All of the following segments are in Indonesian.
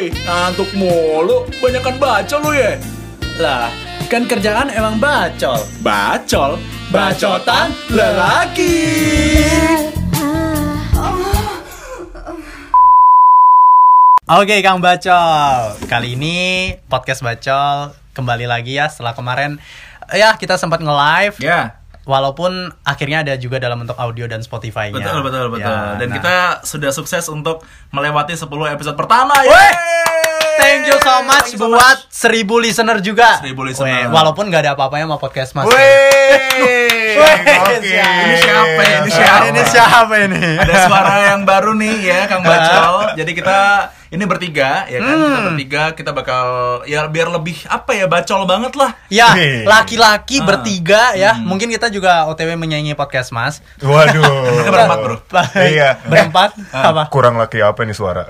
Woi, ngantuk mulu. Banyakan baca lu ya. Lah, kan kerjaan emang bacol. Bacol, bacotan lelaki. Oke, Kang Bacol. Kali ini podcast Bacol kembali lagi ya setelah kemarin ya kita sempat nge-live. Ya, Walaupun akhirnya ada juga dalam bentuk audio dan Spotify-nya. betul betul betul. Ya, Dan nah. kita sudah sukses untuk melewati 10 episode pertama ya. Thank you so much you so buat 1000 listener juga. 1000 listener. Weh, walaupun nggak ada apa-apanya sama podcast Mas. Wih, Oke. Ini siapa ya? Ini siapa? Ini siapa ini? Ada suara yang baru nih ya Kang Bacol. Jadi kita ini bertiga ya kan. Kita bertiga kita bakal ya biar lebih apa ya bacol banget lah. Ya, laki-laki Ah. bertiga ya. Hmm. Mungkin kita juga OTW menyanyi podcast Mas. Waduh. Kita berempat, bro. Iya. Berempat? Apa? Kurang laki apa nih suara?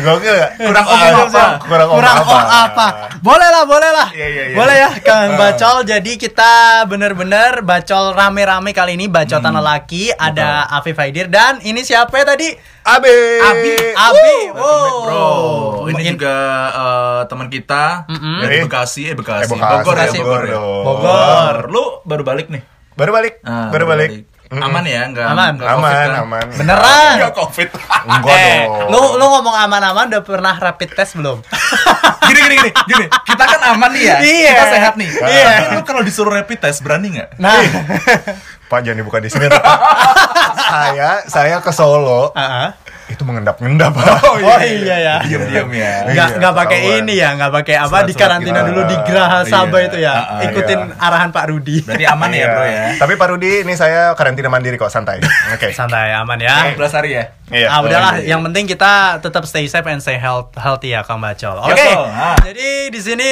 Gokil gak? Kurang om apa? Kurang om Kurang apa? om apa? Boleh lah, boleh lah. Iya, iya, iya. Boleh ya, Kang Bacol. Jadi kita bener-bener bacol rame-rame kali ini. Bacotan Hmm. lelaki. Ada Afif Haidir. Dan ini siapa ya tadi? Abi. Abi. Abi. Back, bro. Oh. Ini In- juga eh, teman kita Mm-mm. dari Eh. Bekasi, eh Bekasi, Eh, Bekasi, Bogor ya, Bekasi. Bogor ya. dong. Bogor. Lu baru balik nih? Baru balik. Ah, baru balik. Mm-mm. Aman ya, enggak Aman. enggak COVID Aman, kan? aman. Beneran. Enggak COVID. Enggak eh, dong. lu lu ngomong aman-aman udah pernah rapid test belum? gini gini gini gini kita kan aman nih ya Iya. kita sehat nih Iya. tapi lu kalau disuruh rapid test berani nggak Nah, Pak jangan dibuka di sini. saya saya ke Solo ah, ah. itu mengendap-ngendap. Oh iya ya. diem diem ya Nggak Iya, nggak pakai ketahuan. ini ya, nggak pakai apa di karantina dulu di Geraha Iya. Sabah itu ya. Ah, Ikutin iya. arahan Pak Rudi. berarti aman ya bro ya Tapi Pak Rudi ini saya karantina mandiri kok santai. Oke. Santai aman ya. 14 hari ya Iya. Ah udahlah, iya, iya. yang penting kita tetap stay safe and stay health, healthy ya Kang Bacol. Oke. Betul, ah. Jadi di sini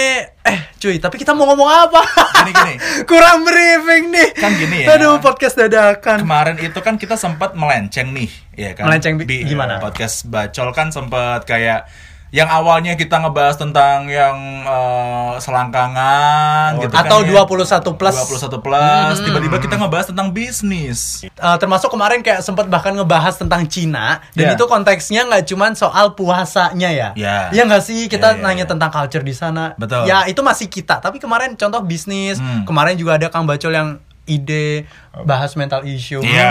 eh cuy, tapi kita mau ngomong apa? Gini, gini. Kurang briefing nih. Kan gini ya. Aduh, podcast dadakan. kemarin itu kan kita sempat melenceng nih ya kan Melenceng di gimana? podcast bacol kan sempat kayak yang awalnya kita ngebahas tentang yang eh, selangkangan gitu kan Atau ya. 21 plus. 21 plus tiba-tiba kita ngebahas tentang bisnis Eh, termasuk kemarin kayak sempat bahkan ngebahas tentang Cina dan Iya. itu konteksnya nggak cuman soal puasanya ya. Iya. Ya nggak sih kita Iya, iya, nanya iya. tentang culture di sana. Betul. Ya itu masih kita. Tapi kemarin contoh bisnis. Hmm. Kemarin juga ada Kang Bacol yang ide bahas mental issue. Iya.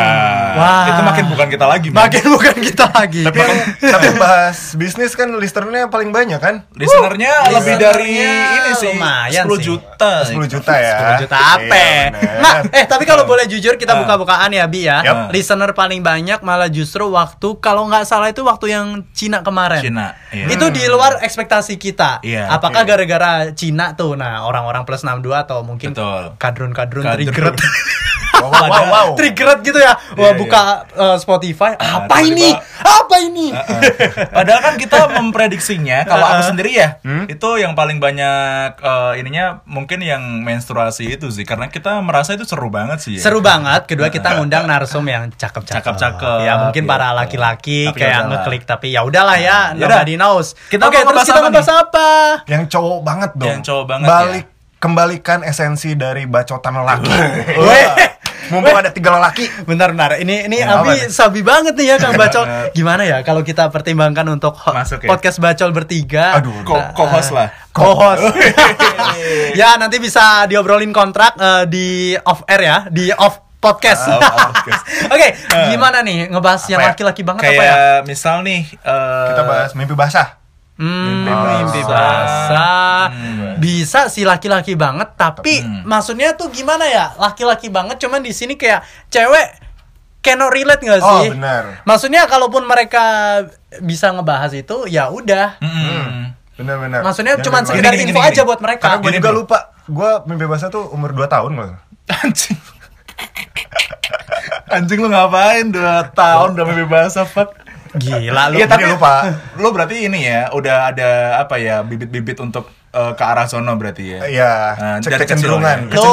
Wah. Itu makin bukan kita lagi. Man. Makin bukan kita lagi. Tapi yang tapi yang bahas bisnis kan listernya paling banyak kan? Listenernya lebih dari listenernya ini sih lumayan 10 sih. juta. 10 juta ya. 10 juta apa? Iya, nah, eh tapi kalau boleh jujur kita Ah. buka-bukaan ya Bi ya. Yap. Listener paling banyak malah justru waktu kalau nggak salah itu waktu yang Cina kemarin. Cina, iya. Itu di luar ekspektasi kita. Iya. Apakah gara-gara Cina tuh? Nah, orang-orang plus 62 atau mungkin Betul. kadrun-kadrun Kadrun. Wow, wow, wow, wow. triggered gitu ya. Wah, Iya, buka uh, Spotify, Ah, apa ini? Apa ini? Padahal kan kita memprediksinya kalau aku Uh-uh. sendiri ya itu yang paling banyak eh, ininya mungkin yang menstruasi itu sih karena kita merasa itu seru banget sih. ya. Seru banget. Kedua kita ngundang narsum yang cakep-cakep. Cakep-cakep, Ya mungkin para gitu. laki-laki Tapi kayak yaudahlah. ngeklik tapi ya udahlah ya, Yaudah. nobody knows. Kita Oke, mau terus kita apa ngebahas apa? Yang cowok banget dong. Yang cowok banget Balik kembalikan esensi dari bacotan lelaki. Mumpung ada tiga lelaki. Bentar bentar. Ini ini Ya, Abi sabi banget nih ya Kang Bacol. Gimana ya kalau kita pertimbangkan untuk Masuk ya? podcast Bacol bertiga? Aduh, Ko- co-host lah. Co-host. ya nanti bisa diobrolin kontrak eh, di off air ya, di off podcast. Podcast. Oke, gimana nih ngebahas yang ya? laki-laki banget Kayak apa ya? misal nih eh, Kita bahas mimpi basah. Hmm, Mimpi mimpi basah. Hmm. Bisa sih laki-laki banget, tapi maksudnya tuh gimana ya? Laki-laki banget cuman di sini kayak cewek cannot relate gak Oh, sih? benar. Maksudnya kalaupun mereka bisa ngebahas itu ya udah. mm, Bener-bener. Maksudnya cuman sekedar Gini, gini, info gini, aja gini. buat mereka. Karena gue juga bro. lupa. Gue mimpi basah tuh umur 2 tahun loh. Anjing. Anjing lu ngapain 2 tahun udah mimpi basah, fuck. Gila lu. Iya tapi lupa. Lu berarti ini ya udah ada apa ya bibit-bibit untuk eh, ke arah sono berarti ya. Iya, Nah, cek dari kecil kecenderungan. ya. Lu,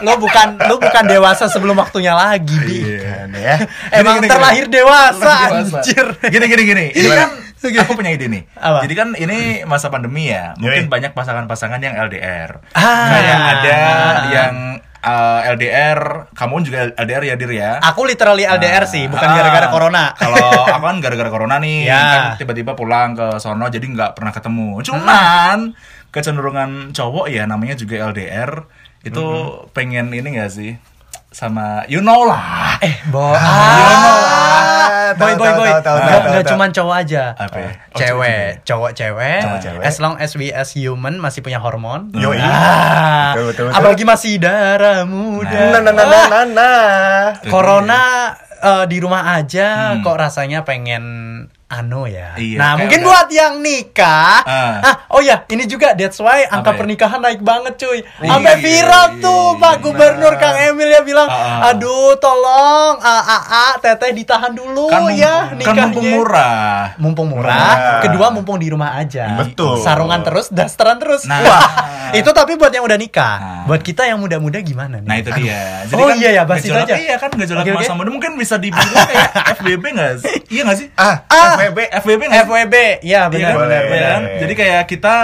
lu bukan lu bukan dewasa sebelum waktunya lagi, Bi. Iya, ya. Emang Gini, gini, terlahir gini. dewasa, Dewasa. anjir. Gini gini gini. Ini kan aku punya ide nih. Apa? Jadi kan ini masa pandemi ya. Mungkin Yoi. banyak pasangan-pasangan yang LDR. Ah. Kayak ada yang eh, LDR, kamu juga LDR ya dir ya. Aku literally LDR sih, bukan Ah, gara-gara corona. Kalau aku kan gara-gara corona nih, Ya. kan tiba-tiba pulang ke sono jadi nggak pernah ketemu. Cuman kecenderungan cowok ya namanya juga LDR itu pengen ini gak sih sama you know lah. Eh, boy. Ah, boy, tahu, boy, tahu, boy. tahu, tahu, Nggak, cuman cowok aja. Apa ya? Oh, cewek, cowok cewek. As long as we as human masih punya hormon. Yoi. Ah, Betul, betul, betul. apalagi masih darah muda. Nah, nah, nah, nah, nah, nah. Corona eh, di rumah aja Hmm. kok rasanya pengen anu ya. Iya, nah, mungkin udah- buat yang nikah. Ah. Ah, oh ya, ini juga that's why angka Apa ya? pernikahan naik banget, cuy. Iya, Sampai iya, viral iya, tuh iya, Pak. Gubernur Kang Emil ya bilang, ah. "Aduh, tolong ah, teteh ditahan dulu Kan, ya kan nikahnya." mumpung murah. Mumpung murah, Murah. kedua mumpung di rumah aja. Betul. Sarungan terus, dasteran terus. Nah. Wah, itu tapi buat yang udah nikah. Nah. Buat kita yang muda-muda gimana nih? Nah itu dia. Oh, iya ya, bahas itu aja. Iya kan gejolak oke. masa muda mungkin bisa dibilang kayak FBB nggak sih? Iya nggak sih? Ah, Ah. FWB. Nggak sih? FWB, ya Iya benar? Boleh. benar benar. Jadi kayak kita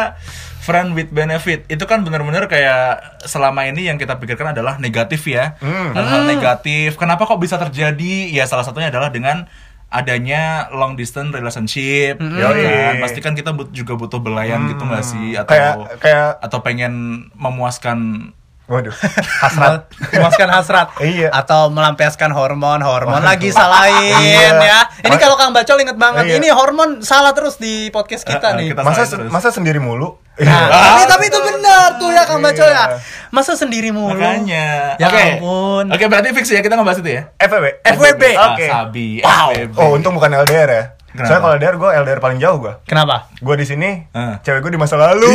friend with benefit itu kan benar-benar kayak selama ini yang kita pikirkan adalah negatif ya Hmm. hal-hal negatif kenapa kok bisa terjadi ya salah satunya adalah dengan adanya long distance relationship ya Yoi. kan pasti kan kita but- juga butuh belayan gitu nggak sih atau Kayak kayak atau pengen memuaskan waduh, hasrat. memuaskan hasrat Iya. atau melampiaskan hormon hormon Waduh. lagi salahin Iya. ya ini kalau kang bacol inget banget Iya. ini hormon salah terus di podcast kita Eh, eh, nih kita Masa terus. masa sendiri mulu? Nah, tapi tapi itu benar tuh ya kang bacol ya Iya. masa sendiri mulu makanya Ya oke ampun. oke berarti fix ya kita ngebahas itu ya FWB. FWB. Ah, Oke. sabi Wow. FWB. Oh, untung bukan LDR ya. Kenapa? Soalnya kalau LDR gue LDR paling jauh gue. kenapa Gue di sini, Eh. cewek gue di masa lalu.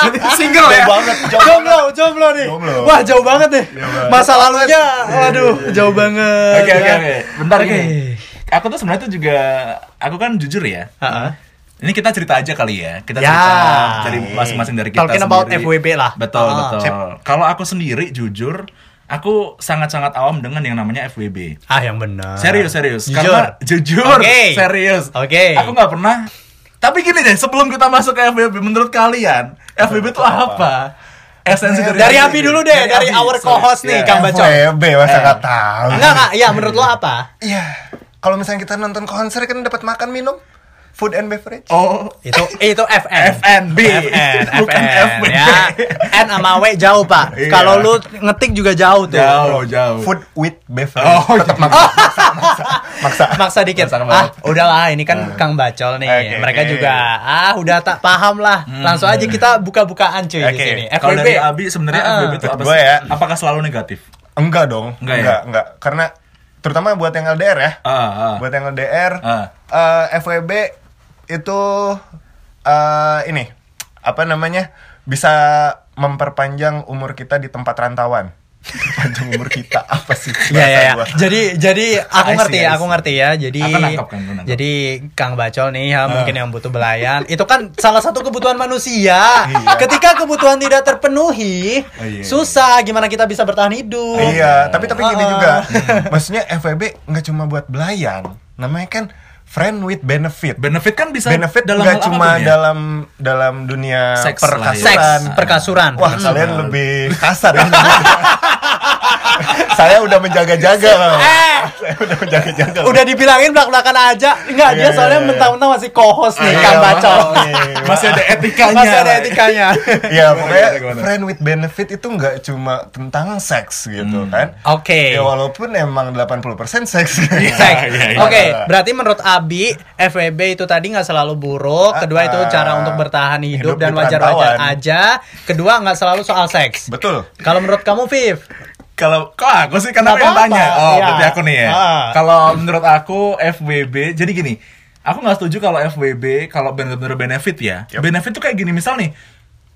single ya Jauh banget, jauh jomblo jomblo nih Jomblo. wah jauh banget nih banget. masa lalunya waduh jauh banget Oke oke ya. oke. Bentar Oke. gini. Aku tuh sebenarnya tuh juga aku kan jujur ya. Ha-ha. Ini kita cerita aja kali ya. Kita Ya. cerita dari masing-masing dari kita Talking about sendiri. FWB lah. Betul Ah, betul. Kalau aku sendiri jujur, aku sangat-sangat awam dengan yang namanya FWB. ah yang benar Serius serius. Jujur. Karena jujur Oke. serius. Oke. Aku nggak pernah. Tapi gini deh, sebelum kita masuk ke FWB, menurut kalian FWB itu apa? Esensi dari Dari Abi dulu deh, dari Abi, our co-host nih, Ya. Kang Bacol. FWB masa Eh. nggak tahu. Enggak, enggak. Ya, menurut lo apa? Iya. Kalau misalnya kita nonton konser kan dapat makan minum, food and beverage. Oh, Itu itu FN. FNB. FN, Bukan FN, FWB. ya. N sama W jauh, Pak. Iya. Kalau lu ngetik juga jauh tuh. Jauh, jauh. Food with beverage. Oh, Tetap iya. maksa, maksa, maksa, maksa. Maksa dikit. Maksa ah, udahlah ini kan Kang Bacol nih. Oke, Mereka oke. juga ah udah tak paham lah. Langsung aja kita buka-bukaan cuy di Oke. sini. Kalau dari Abi sebenarnya Ah. FWB itu apa sih? ya. Apakah selalu negatif? Enggak dong. Enggak ya? enggak, enggak. Karena terutama buat yang LDR ya. Ah, ah. Buat yang LDR, Ah. eh, FWB itu eh, ini apa namanya bisa memperpanjang umur kita di tempat rantauan. Panjang umur kita apa sih? Iya ya ya. gua? Jadi jadi aku see, ngerti, I aku ngerti ya. Jadi aku nangkap. jadi Kang Bacol nih ya mungkin yang butuh belayan. Itu kan salah satu kebutuhan manusia. Iya. Ketika kebutuhan tidak terpenuhi, Oh, iya. susah gimana kita bisa bertahan hidup. Iya, tapi tapi gini Uh-uh. juga. Maksudnya FWB nggak cuma buat belayan. Namanya kan friend with benefit. Benefit kan bisa benefit dalam hal cuma apa pun ya? dalam dalam dunia Seks lah ya. perkasuran. Seks, perkasuran. Wah, Hmm. kalian lebih kasar ya. saya udah menjaga-jaga. Eh. saya udah menjaga-jaga. Udah dibilangin belak-belakan aja. Enggak, dia Iya, soalnya iya, iya. mentah-mentah masih co-host nih, Iya, Kang Bacol. oke. Masih ada etikanya. Masih ada etikanya. Ya, pokoknya gimana, gimana? friend with benefit itu nggak cuma tentang seks gitu kan. Oke. Ya walaupun emang 80% seks. Iya, Seks. iya, iya. Oke, berarti menurut Abi, FWB itu tadi nggak selalu buruk. Kedua itu Ah, cara untuk bertahan hidup, hidup dan wajar-wajar aja. Kedua nggak selalu soal seks. Betul. Kalau menurut kamu, Viv? Kalau kok aku sih karena aku yang tanya. Oh, Iya. berarti aku nih ya. Ah. Kalau menurut aku FWB, jadi gini, aku nggak setuju kalau FWB kalau bener-bener benefit ya. Yup. Benefit tuh kayak gini misal nih.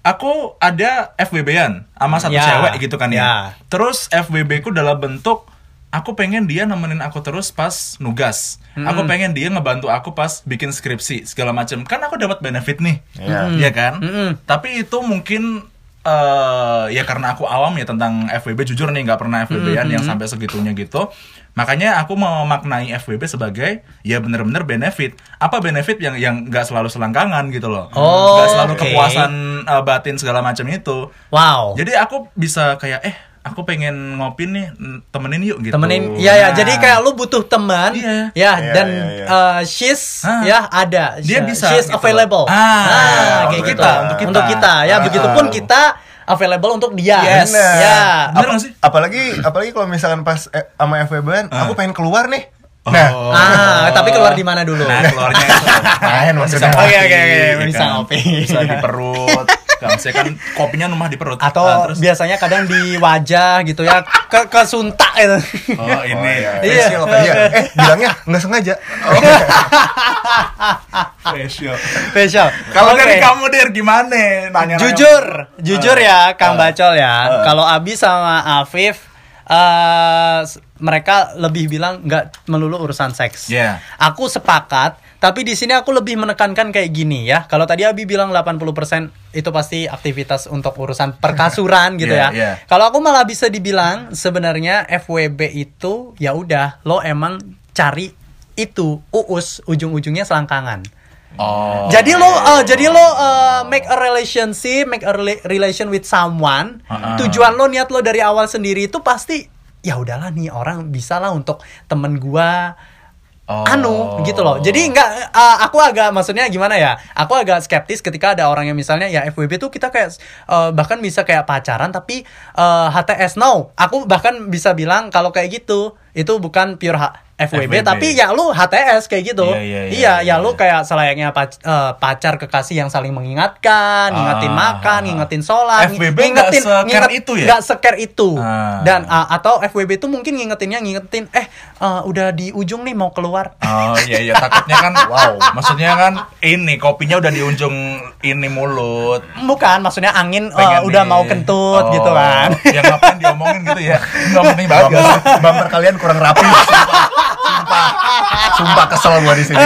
Aku ada FWB-an sama satu Ya, cewek gitu kan ya. ya. Terus FWB ku dalam bentuk aku pengen dia nemenin aku terus pas nugas. Aku pengen dia ngebantu aku pas bikin skripsi segala macam. Kan aku dapat benefit nih. Iya. Iya kan? Mm-mm. Tapi itu mungkin eh ya karena aku awam ya tentang FWB jujur nih nggak pernah FWB-an yang sampai segitunya gitu. Makanya aku mau memaknai FWB sebagai ya bener-bener benefit. Apa benefit yang yang nggak selalu selangkangan gitu loh. Oh, selalu oke. kepuasan eh, batin segala macam itu. Wow. Jadi aku bisa kayak eh aku pengen ngopi nih temenin yuk gitu. temenin ya ya Nah, jadi kayak lu butuh teman Iya. ya Iya, dan iya, iya. uh, she's Ah. ya ada Dia bisa she's gitu. available Ah, kayak untuk gitu kita, untuk kita. untuk kita ya Ah. begitupun kita available untuk dia Yes. Bener. ya Bener nggak sih? Apalagi apalagi kalau misalkan pas eh, sama FWB Ah. aku pengen keluar nih. Nah, Oh. ah tapi keluar di mana dulu Nah, keluarnya itu. main maksudnya. Oke, oke, oke, ya bisa kan? ngopi. Bisa di perut. Kan saya kan kopinya numah di perut. atau Nah, terus biasanya kadang di wajah gitu ya ke kesuntak itu oh ini iya. facial Iya. Iya, eh bilangnya nggak sengaja. facial. facial Kalau Oke. dari kamu dir gimana? Nanya jujur jujur ya Ah. Kang Bacol ya kalau Abi sama Afif eh s- mereka lebih bilang nggak melulu urusan seks Iya. aku sepakat tapi di sini aku lebih menekankan kayak gini ya kalau tadi Abi bilang 80% itu pasti aktivitas untuk urusan perkasuran gitu Iya, ya iya. kalau aku malah bisa dibilang sebenarnya FWB itu ya udah lo emang cari itu uus ujung-ujungnya selangkangan Oh. jadi lo uh, jadi lo uh, make a relationship, make a rela- relation with someone. Uh-uh. Tujuan lo niat lo dari awal sendiri itu pasti ya udahlah nih orang bisa lah untuk temen gua Oh. anu gitu loh. Jadi nggak uh, aku agak maksudnya gimana ya? Aku agak skeptis ketika ada orang yang misalnya ya FWB tuh kita kayak uh, bahkan bisa kayak pacaran tapi uh, HTS no. Aku bahkan bisa bilang kalau kayak gitu itu bukan pure FWB, FWB. tapi ya lu HTS kayak gitu. Iya, iya, iya, iya, ya iya, lu iya. kayak selayaknya pac- eh, pacar kekasih yang saling mengingatkan, ngingetin Ah. makan, ngingetin sholat, FWB ngi- nggak se-care itu ya? Nggak se-care itu. Ah. Dan ah, atau FWB itu mungkin ngingetinnya ngingetin, eh eh, udah di ujung nih mau keluar. Oh iya iya takutnya kan wow maksudnya kan ini kopinya udah di ujung ini mulut Bukan, maksudnya angin eh, Pengen udah nih. mau kentut Oh, gitu kan. ya ngapain diomongin gitu ya nggak penting banget bumper kalian kurang rapi. Sumpah. Sumpah. Kesel gua di sini.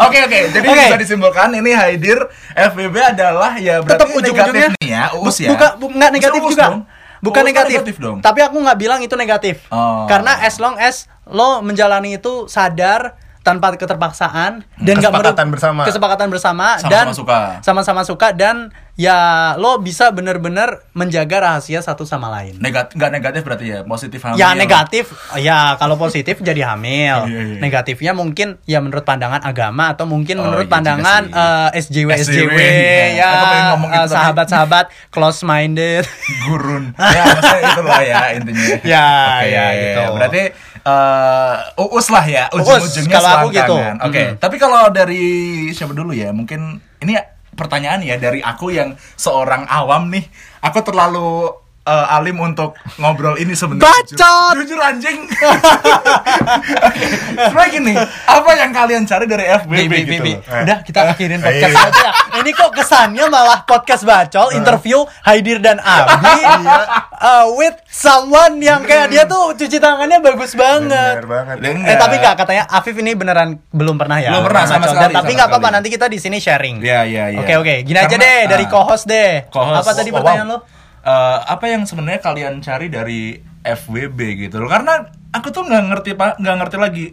Oke oke, jadi Oke. bisa disimpulkan ini Haidir FBB adalah ya berarti Tetap ujung-ujungnya negatif nih ya, uus ya. buka, bu- nggak negatif uus juga. dong. Bukan Uus kan negatif. dong. Tapi aku nggak bilang itu negatif. Oh. Karena as long as lo menjalani itu sadar tanpa keterpaksaan dan Kesepakatan meru- bersama. kesepakatan bersama Sama-sama dan suka. sama-sama suka dan ya lo bisa bener-bener menjaga rahasia satu sama lain. Negatif nggak negatif berarti ya, positif hamil. Ya negatif, ya kalau positif jadi hamil. Iya, iya. Negatifnya mungkin ya menurut pandangan agama atau mungkin Oh, menurut iya pandangan sih. eh, SJW SJW Iya. ya itu tadi. sahabat-sahabat close minded. gurun. ya maksudnya itulah ya intinya. Ya, Oke, ya, gitu. Berarti eh uus lah ya ujung-ujungnya kalau aku gitu. Oke, Mm. tapi kalau dari siapa dulu ya? Mungkin ini pertanyaan ya dari aku yang seorang awam nih. Aku terlalu eh, alim untuk ngobrol ini sebenarnya. Bacot! Jujur, jujur anjing. Oke, Sebenarnya gini, apa yang kalian cari dari FBB bi, gitu? Eh. Udah kita akhirin podcast Iya. aja ya. Ini kok kesannya malah podcast bacol interview Haidir dan Abi uh, with someone yang kayak dia tuh cuci tangannya bagus banget. Bener banget. Eh tapi nggak katanya Afif ini beneran belum pernah ya. Belum pernah, sama Bacol. sekali, Dan, tapi sama nggak apa-apa nanti kita di sini sharing. Iya, iya, iya. Oke oke, gini aja deh dari ah. co-host deh. Co-host. Apa tadi Oh, pertanyaan wow. lo? Eh, apa yang sebenarnya kalian cari dari FWB gitu loh? Karena aku tuh nggak ngerti pak, nggak ngerti lagi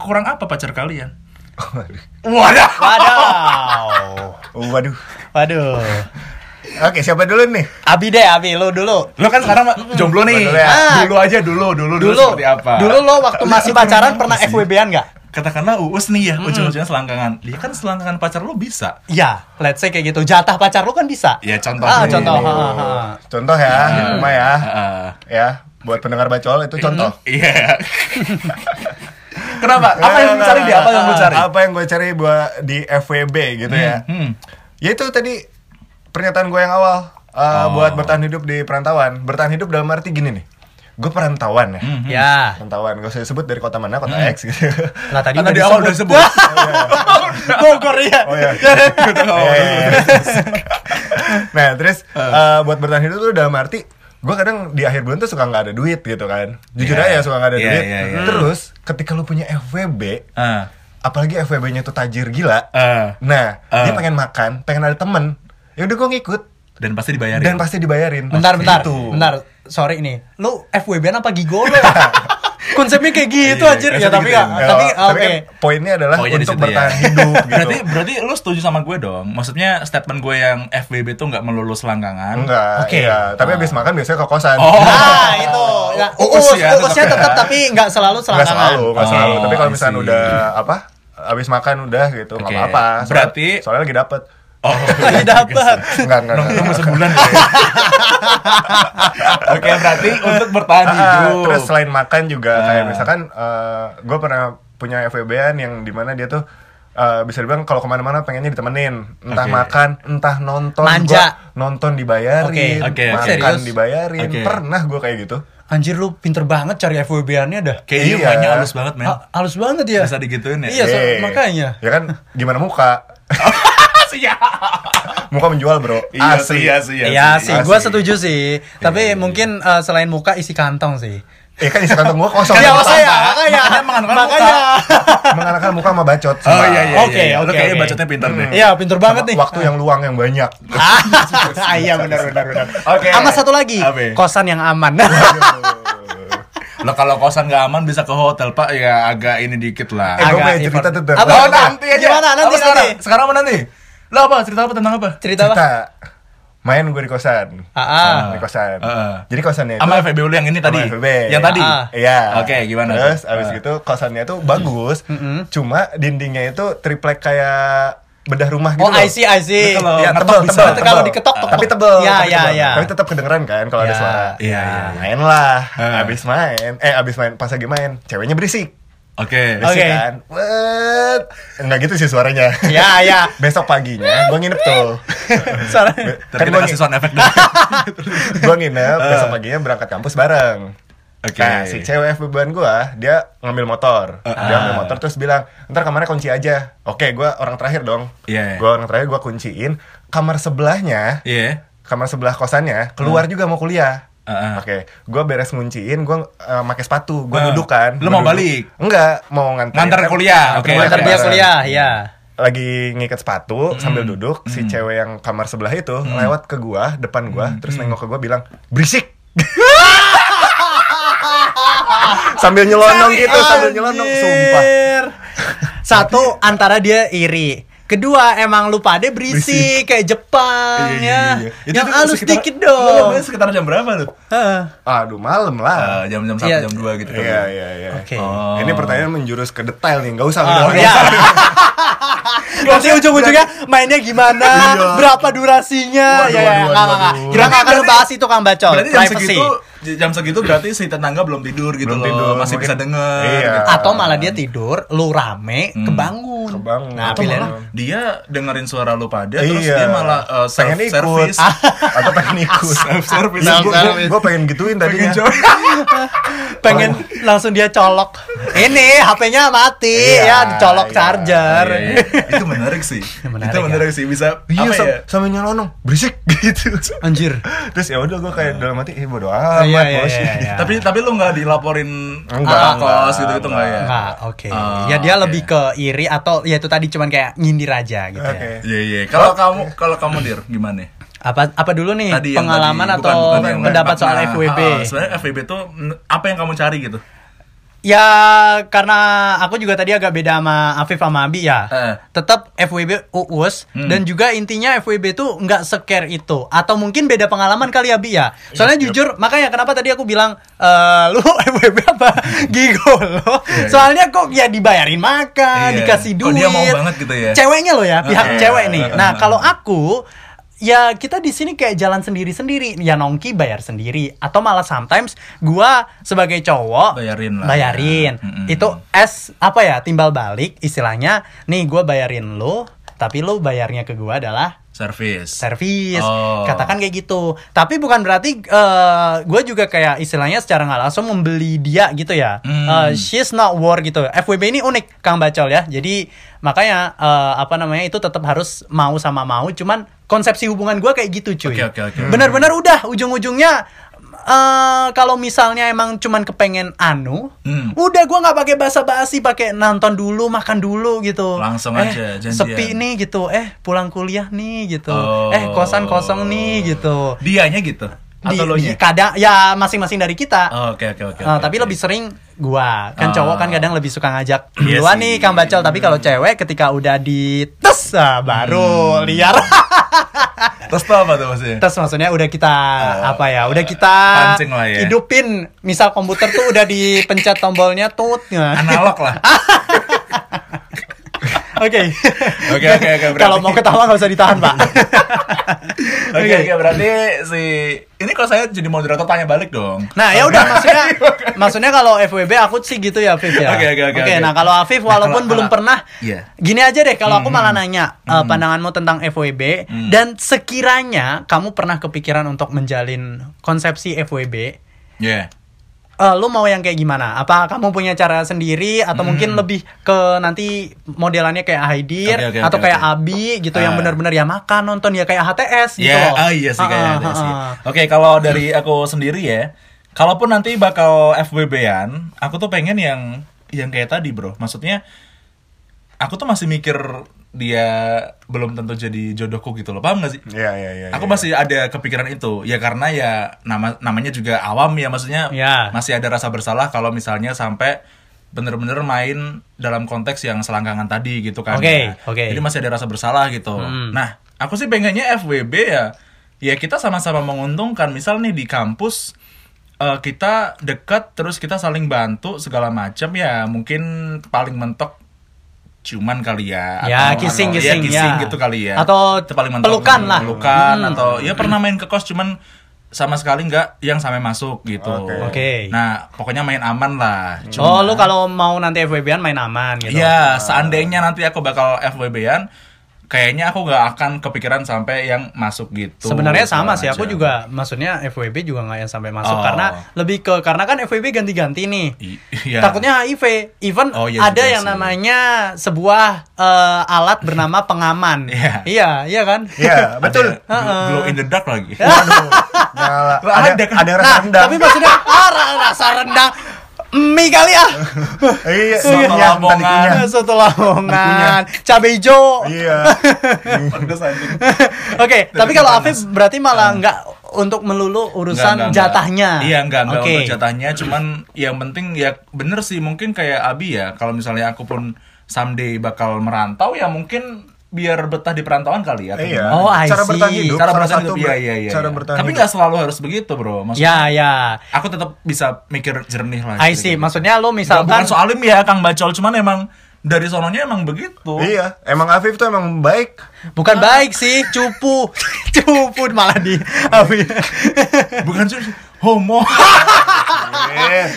kurang apa pacar kalian. Wadah. Waduh. Waduh. Waduh. Oke, siapa dulu nih? Abi deh, Abi lo dulu. Lo kan sekarang jomblo nih. Dulu ya. Ah. Dulu aja dulu, dulu, dulu, Dulu, seperti apa? dulu lo waktu masih pacaran pernah? FWB-an nggak? Katakanlah Uus nih ya, ujung-ujungnya selangkangan. Dia kan selangkangan pacar lo bisa. Iya, let's say kayak gitu. Jatah pacar lu kan bisa. Ya contoh. Ah, nih. contoh. Nih, ha, ha. Contoh ya, Hmm. rumah ya. Heeh. Ya, buat pendengar bacol itu contoh. Iya. Kenapa? Apa yang lu cari dia? Apa yang lu cari? Apa yang gue cari buat di FWB gitu ya? Hmm. Ya itu tadi pernyataan gue yang awal uh, Oh. buat bertahan hidup di perantauan. Bertahan hidup dalam arti gini nih. Gue perantauan ya. Hmm. Ya. Perantauan, gak usah sebut dari kota mana, kota X gitu. Lah tadi Karena udah di awal udah disebut. Bogor ya. Oh ya. Oh, Iya, iya, iya. nah terus uh, buat bertahan hidup tuh dalam arti gue kadang di akhir bulan tuh suka nggak ada duit gitu kan jujur Iya. aja suka nggak ada Iya, duit iya, iya. terus ketika lu punya FWB Ah. apalagi FWB-nya tuh tajir gila Ah. nah Ah. dia pengen makan pengen ada temen ya udah gue ngikut Dan pasti dibayarin. dan pasti dibayarin. Bentar, bentar, Gitu. bentar. Sorry nih, lu FWB apa gigolo? Konsepnya kayak gitu Iya, anjir. konsepnya Ya tapi gitu. nggak, Ya, tapi tapi oke. kan poinnya adalah Poinnya untuk situ ya. bertahan hidup gitu. Berarti berarti lu setuju sama gue dong. Maksudnya statement gue yang FWB tuh nggak melulu selangkangan. Enggak, Oke. iya. Tapi habis makan biasanya ke kosan. Oh. Nah, itu. Ya, Uus uus, ya, uusnya tetap tetap tapi nggak selalu Nggak selangkangan. selalu, nggak Oh, selalu. Tapi kalau I misalnya udah apa? Habis makan udah gitu, nggak Oke. apa-apa. Berarti- soalnya lagi dapet. Oh, Lagi dapat. Enggak, enggak. Nongkrong sebulan ya. Oke, berarti untuk bertahan Ah, hidup. terus selain makan juga Ah. kayak misalkan gue pernah punya FWB-an yang di mana dia tuh eh, bisa dibilang kalau ke mana-mana pengennya ditemenin entah Oke. makan entah nonton Manja. Gua nonton dibayarin. Oke, oke. makan Serius? dibayarin Oke. pernah gue kayak gitu Anjir lu pinter banget cari FWB-annya dah. Kayak dia Iya. mainnya halus banget, men. Ha- halus banget ya. Bisa digituin ya? Iya, so- Eh, makanya. ya kan gimana muka Siap. muka menjual bro Iya asli sih, iya sih. Iya sih, asli. gue setuju sih. Tapi Iya, iya, mungkin eh, selain muka isi kantong sih. eh kan isi kantong gue kosong Iya, Kan makanya, makanya, Makanya mengandalkan makanya. mengandalkan muka sama bacot Oh sumpah. iya iya. Oke, iya. Oke, kayaknya oke. bacotnya pintar deh. Iya, pinter banget Sama nih. waktu yang luang yang banyak Ah, iya benar benar benar. Oke. Sama satu lagi, kosan yang aman. Lo kalau kosan gak aman bisa ke hotel, Pak. Ya agak ini dikit lah. Eh, gue Agak punya cerita tuh. Apa? Oh, nanti aja. Gimana? Nanti, Apa sekarang? nanti. Sekarang apa nanti? Lo apa? Cerita apa tentang apa? Cerita apa? Cerita main gue di kosan Ah, ah. di kosan Ah. jadi kosannya itu Sama FEB lu yang ini tadi. FEB. Yang tadi. Ah. Iya. Oke, gimana? Terus tuh? abis Ah. gitu kosannya tuh bagus, cuma dindingnya itu triplek kayak bedah rumah gitu. Oh. I see, I see. Kalau Ya, tebel, bisa. tebel, Kalau tebel. diketok, tok, tapi tebel, Iya, tapi iya, tebel. iya. Tapi tetap kedengeran kan kalau ada Iya. suara. Iya, Nah, iya. Main lah. Ah. Abis main, eh abis main pas lagi main, ceweknya berisik. Oke. Oke. Berisik kan. Wet. Enggak gitu sih suaranya. Iya, iya. Besok paginya gue nginep tuh. Ntar Kan gua kasih sound effect gue nginep, besok paginya berangkat kampus bareng. Oke. Nah, si cewek FBB-an gue, dia ngambil motor. Uh, Dia ah. ngambil motor terus bilang, ntar kamarnya kunci aja. Oke, gue orang terakhir dong. Iya. Gue orang terakhir, gue kunciin. Kamar sebelahnya, Iya. kamar sebelah kosannya, keluar juga mau kuliah. Uh. Oke, gue beres ngunciin, gue uh, pakai sepatu, gue Uh. duduk kan. Lu mau duduk. balik? Enggak, mau nganter. Nganter kuliah, oke. Nganter dia kuliah, ya. Lagi ngikat sepatu sambil duduk, si cewek yang kamar sebelah itu lewat ke gua, depan gua, terus nengok ke gua bilang, "Berisik." sambil nyelonong gitu, sambil nyelonong, sumpah. Satu antara dia iri. Kedua emang lu pada berisik kayak Jepang ya. Yang halus sekitar- dikit Lu dong. ngomongnya sekitar jam berapa lu? Heeh. Aduh, malam lah. Jam-jam satu, Iya. jam dua gitu. Iya, iya, iya. Oke. Oh. Ini pertanyaan menjurus ke detail nih, nggak usah. Oh, nggak iya. usah. Nanti ujung-ujungnya mainnya gimana, berapa durasinya, Waduh, ya ya, waduh, nggak nggak nggak. waduh. Kita nggak akan bahas itu Kang Bacol, Berarti jam privacy. segitu jam segitu berarti si tetangga belum tidur gitu Belum loh. tidur, Masih mungkin- bisa denger. Iya. gitu. Atau malah dia tidur, lu rame, kebangun. Kebangun. Nah, pilihan. Dia dengerin suara lu pada terus Iya. dia malah uh, self pengen ikut service. atau pengen ikut. Self service. Iya, gua, gua, gua pengen gituin tadinya. pengen langsung dia colok. Ini HP-nya mati, Iya, ya dicolok iya. charger. Iya, iya. Itu menarik sih. Menarik itu ya. menarik sih bisa Iya, apa sam- ya? sambil nyelonong, berisik gitu. Anjir. Terus ya udah gue kayak dalam hati, eh bodo amat, Iya, iya, bos." iya, iya. Tapi tapi lu nggak dilaporin Enggak, kos gitu gitu enggak ya? Enggak, oke. Oh, ya dia lebih ke iri atau ya itu tadi cuman kayak nyindir aja gitu Oke. ya. Iya iya. Kalau kamu kalau kamu dir gimana? Apa apa dulu nih Tadi yang pengalaman tadi, atau bukan- bukan yang pendapat soal. FWB? Ah, sebenarnya FWB tuh apa yang kamu cari gitu? Ya karena aku juga tadi agak beda sama Afif sama Abi ya. Eh. Tetap FWB uus Hmm. dan juga intinya FWB tuh nggak scare itu atau mungkin beda pengalaman kali ya Abi ya. Soalnya jujur makanya kenapa tadi aku bilang eh lu FWB apa gigolo? Iya, iya. Soalnya kok ya dibayarin makan, Iya. dikasih Kok duit. dia mau banget gitu ya? Ceweknya loh ya, pihak Iya. cewek nih. Nah, Iya. kalau aku ya kita di sini kayak jalan sendiri-sendiri ya nongki bayar sendiri atau malah sometimes gua sebagai cowok Bayarin lah. bayarin Mm-mm. itu es apa ya timbal balik istilahnya nih gua bayarin lu tapi lu bayarnya ke gua adalah Service. servis Oh. katakan kayak gitu tapi bukan berarti eh gue juga kayak istilahnya secara nggak langsung membeli dia gitu ya Hmm. Eh, she's not war gitu FWB ini unik Kang Bacol ya jadi makanya eh, apa namanya itu tetap harus mau sama mau cuman konsepsi hubungan gue kayak gitu cuy Oke, oke, oke. benar-benar udah ujung-ujungnya eh kalau misalnya emang cuman kepengen anu, Hmm. udah gua nggak pakai basa-basi, pakai nonton dulu, makan dulu gitu. Langsung eh, aja, janjian. Sepi nih gitu. Eh, pulang kuliah nih gitu. Oh. Eh, kosan kosong nih gitu. Dianya gitu atau lo kadang ya masing-masing dari kita. Oke oke oke. Oke, tapi oke. lebih sering gua kan Oh. cowok kan kadang lebih suka ngajak Iya duluan nih kang bacol tapi kalau cewek ketika udah di tes ah, baru Hmm. liar Terus tuh apa tuh maksudnya? tes maksudnya udah kita Oh. apa ya udah kita Pancing lah ya. hidupin misal komputer tuh udah dipencet tombolnya tut. Analog lah. oke Oke, oke, oke, kalau mau ketawa nggak usah ditahan pak Oke oke berarti si ini kalau saya jadi moderator tanya balik dong. Nah ya udah maksudnya maksudnya kalau FWB aku sih gitu ya Afif ya. Oke, oke, oke, oke. nah kalau Afif Nah, walaupun kalau- belum kalau- pernah Iya. gini aja deh kalau aku Hmm, malah nanya eh, pandanganmu tentang FWB Hmm. dan sekiranya kamu pernah kepikiran untuk menjalin konsepsi FWB Iya. Eh, lu mau yang kayak gimana? Apa kamu punya cara sendiri atau Hmm. mungkin lebih ke nanti modelannya kayak Haidir Oke, oke, atau kayak oke. Abi gitu yang Ah. benar-benar ya makan nonton ya kayak HTS gitu Ya, loh. ah iya sih kayak ada ah, sih. ah. Oke, kalau dari aku sendiri ya, kalaupun nanti bakal FWB-an, aku tuh pengen yang yang kayak tadi, Bro. Maksudnya aku tuh masih mikir dia belum tentu jadi jodohku gitu loh. Paham gak sih? Iya iya iya. Aku iya. masih ada kepikiran itu. Ya karena ya nama namanya juga awam ya maksudnya Ya. masih ada rasa bersalah kalau misalnya sampai bener-bener main dalam konteks yang selangkangan tadi gitu kan. Oke, ya. oke. Jadi masih ada rasa bersalah gitu. Hmm. Nah, aku sih pengennya FWB ya ya kita sama-sama menguntungkan. Misal nih di kampus eh, kita dekat terus kita saling bantu segala macam ya mungkin paling mentok ciuman kali ya Ya, atau- kissing, atau- kissing, ya, kissing ya. gitu kali ya Atau Itu paling mentok pelukan lah. pelukan Hmm. atau ya pernah main ke kos cuman sama sekali nggak yang sampai masuk gitu Oke. Oke. nah pokoknya main aman lah Oh, Cuma- lu kalau mau nanti FWB-an main aman gitu. Iya, seandainya nanti aku bakal FWB-an, kayaknya aku nggak akan kepikiran sampai yang masuk gitu. Sebenarnya sama Segala sih, aku juga maksudnya FWB juga nggak yang sampai masuk Oh. karena lebih ke karena kan FWB ganti-ganti nih. I- iya. Takutnya HIV, even Oh, iya ada yang sih. namanya sebuah eh, alat bernama pengaman. Iya. iya, iya kan? Iya betul. Ada gl- glow in the dark lagi. Waduh. Ada ada kan? ada rasa Nah, rendang. tapi maksudnya ah, ra- rasa rendang mie kali ah. Iya, Soto dikunyah, Lamongan. Soto Lamongan, cabai hijau. Iya. Pedes anjing. Oke, tapi kalau Afif berarti malah nggak untuk melulu urusan Nggak, nggak, nggak. jatahnya. Iya, enggak, enggak Oke. untuk jatahnya, cuman yang penting ya bener sih mungkin kayak Abi ya, kalau misalnya aku pun someday bakal merantau ya mungkin biar betah di perantauan kali ya. atau Iya. gimana. Oh, I cara see. bertahan hidup. cara bertahan hidup, iya, iya, iya. Cara iya. bertahan Tapi nggak selalu harus begitu, bro. Maksudnya, Ya, ya. aku tetap bisa mikir jernih lah. I see. gitu. Maksudnya lo Nggak, bukan misalkan soalim ya, Kang Bacol, cuman emang dari sononya emang begitu. Iya, emang Afif tuh emang baik. bukan baik sih, cupu. cupu malah di Bukan cuma homo.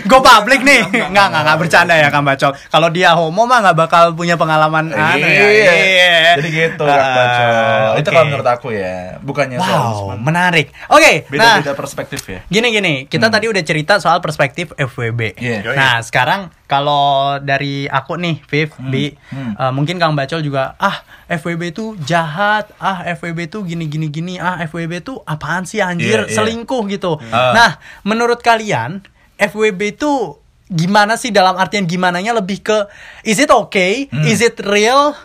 Gue public nih. Enggak, enggak, enggak bercanda ya Kang Bacol. Kalau dia homo mah nggak bakal punya pengalaman anu ya. Iya. Jadi gitu, Kang Ah, Bacol. Itu oke. kalau menurut aku ya, bukannya Wow, menarik. Oke, nah beda-beda perspektif ya. Gini gini, kita tadi udah cerita soal perspektif FWB. Iya. Nah, sekarang kalau dari aku nih, Viv, Bi, hmm. eh, mungkin Kang Bacol juga, ah FWB itu jahat, ah FWB itu gini gini gini, ah FWB itu apaan sih anjir, Iya, iya. selingkuh gitu. Ah. Nah, menurut kalian FWB itu gimana sih dalam artian gimananya lebih ke is it okay, Hmm. is it real?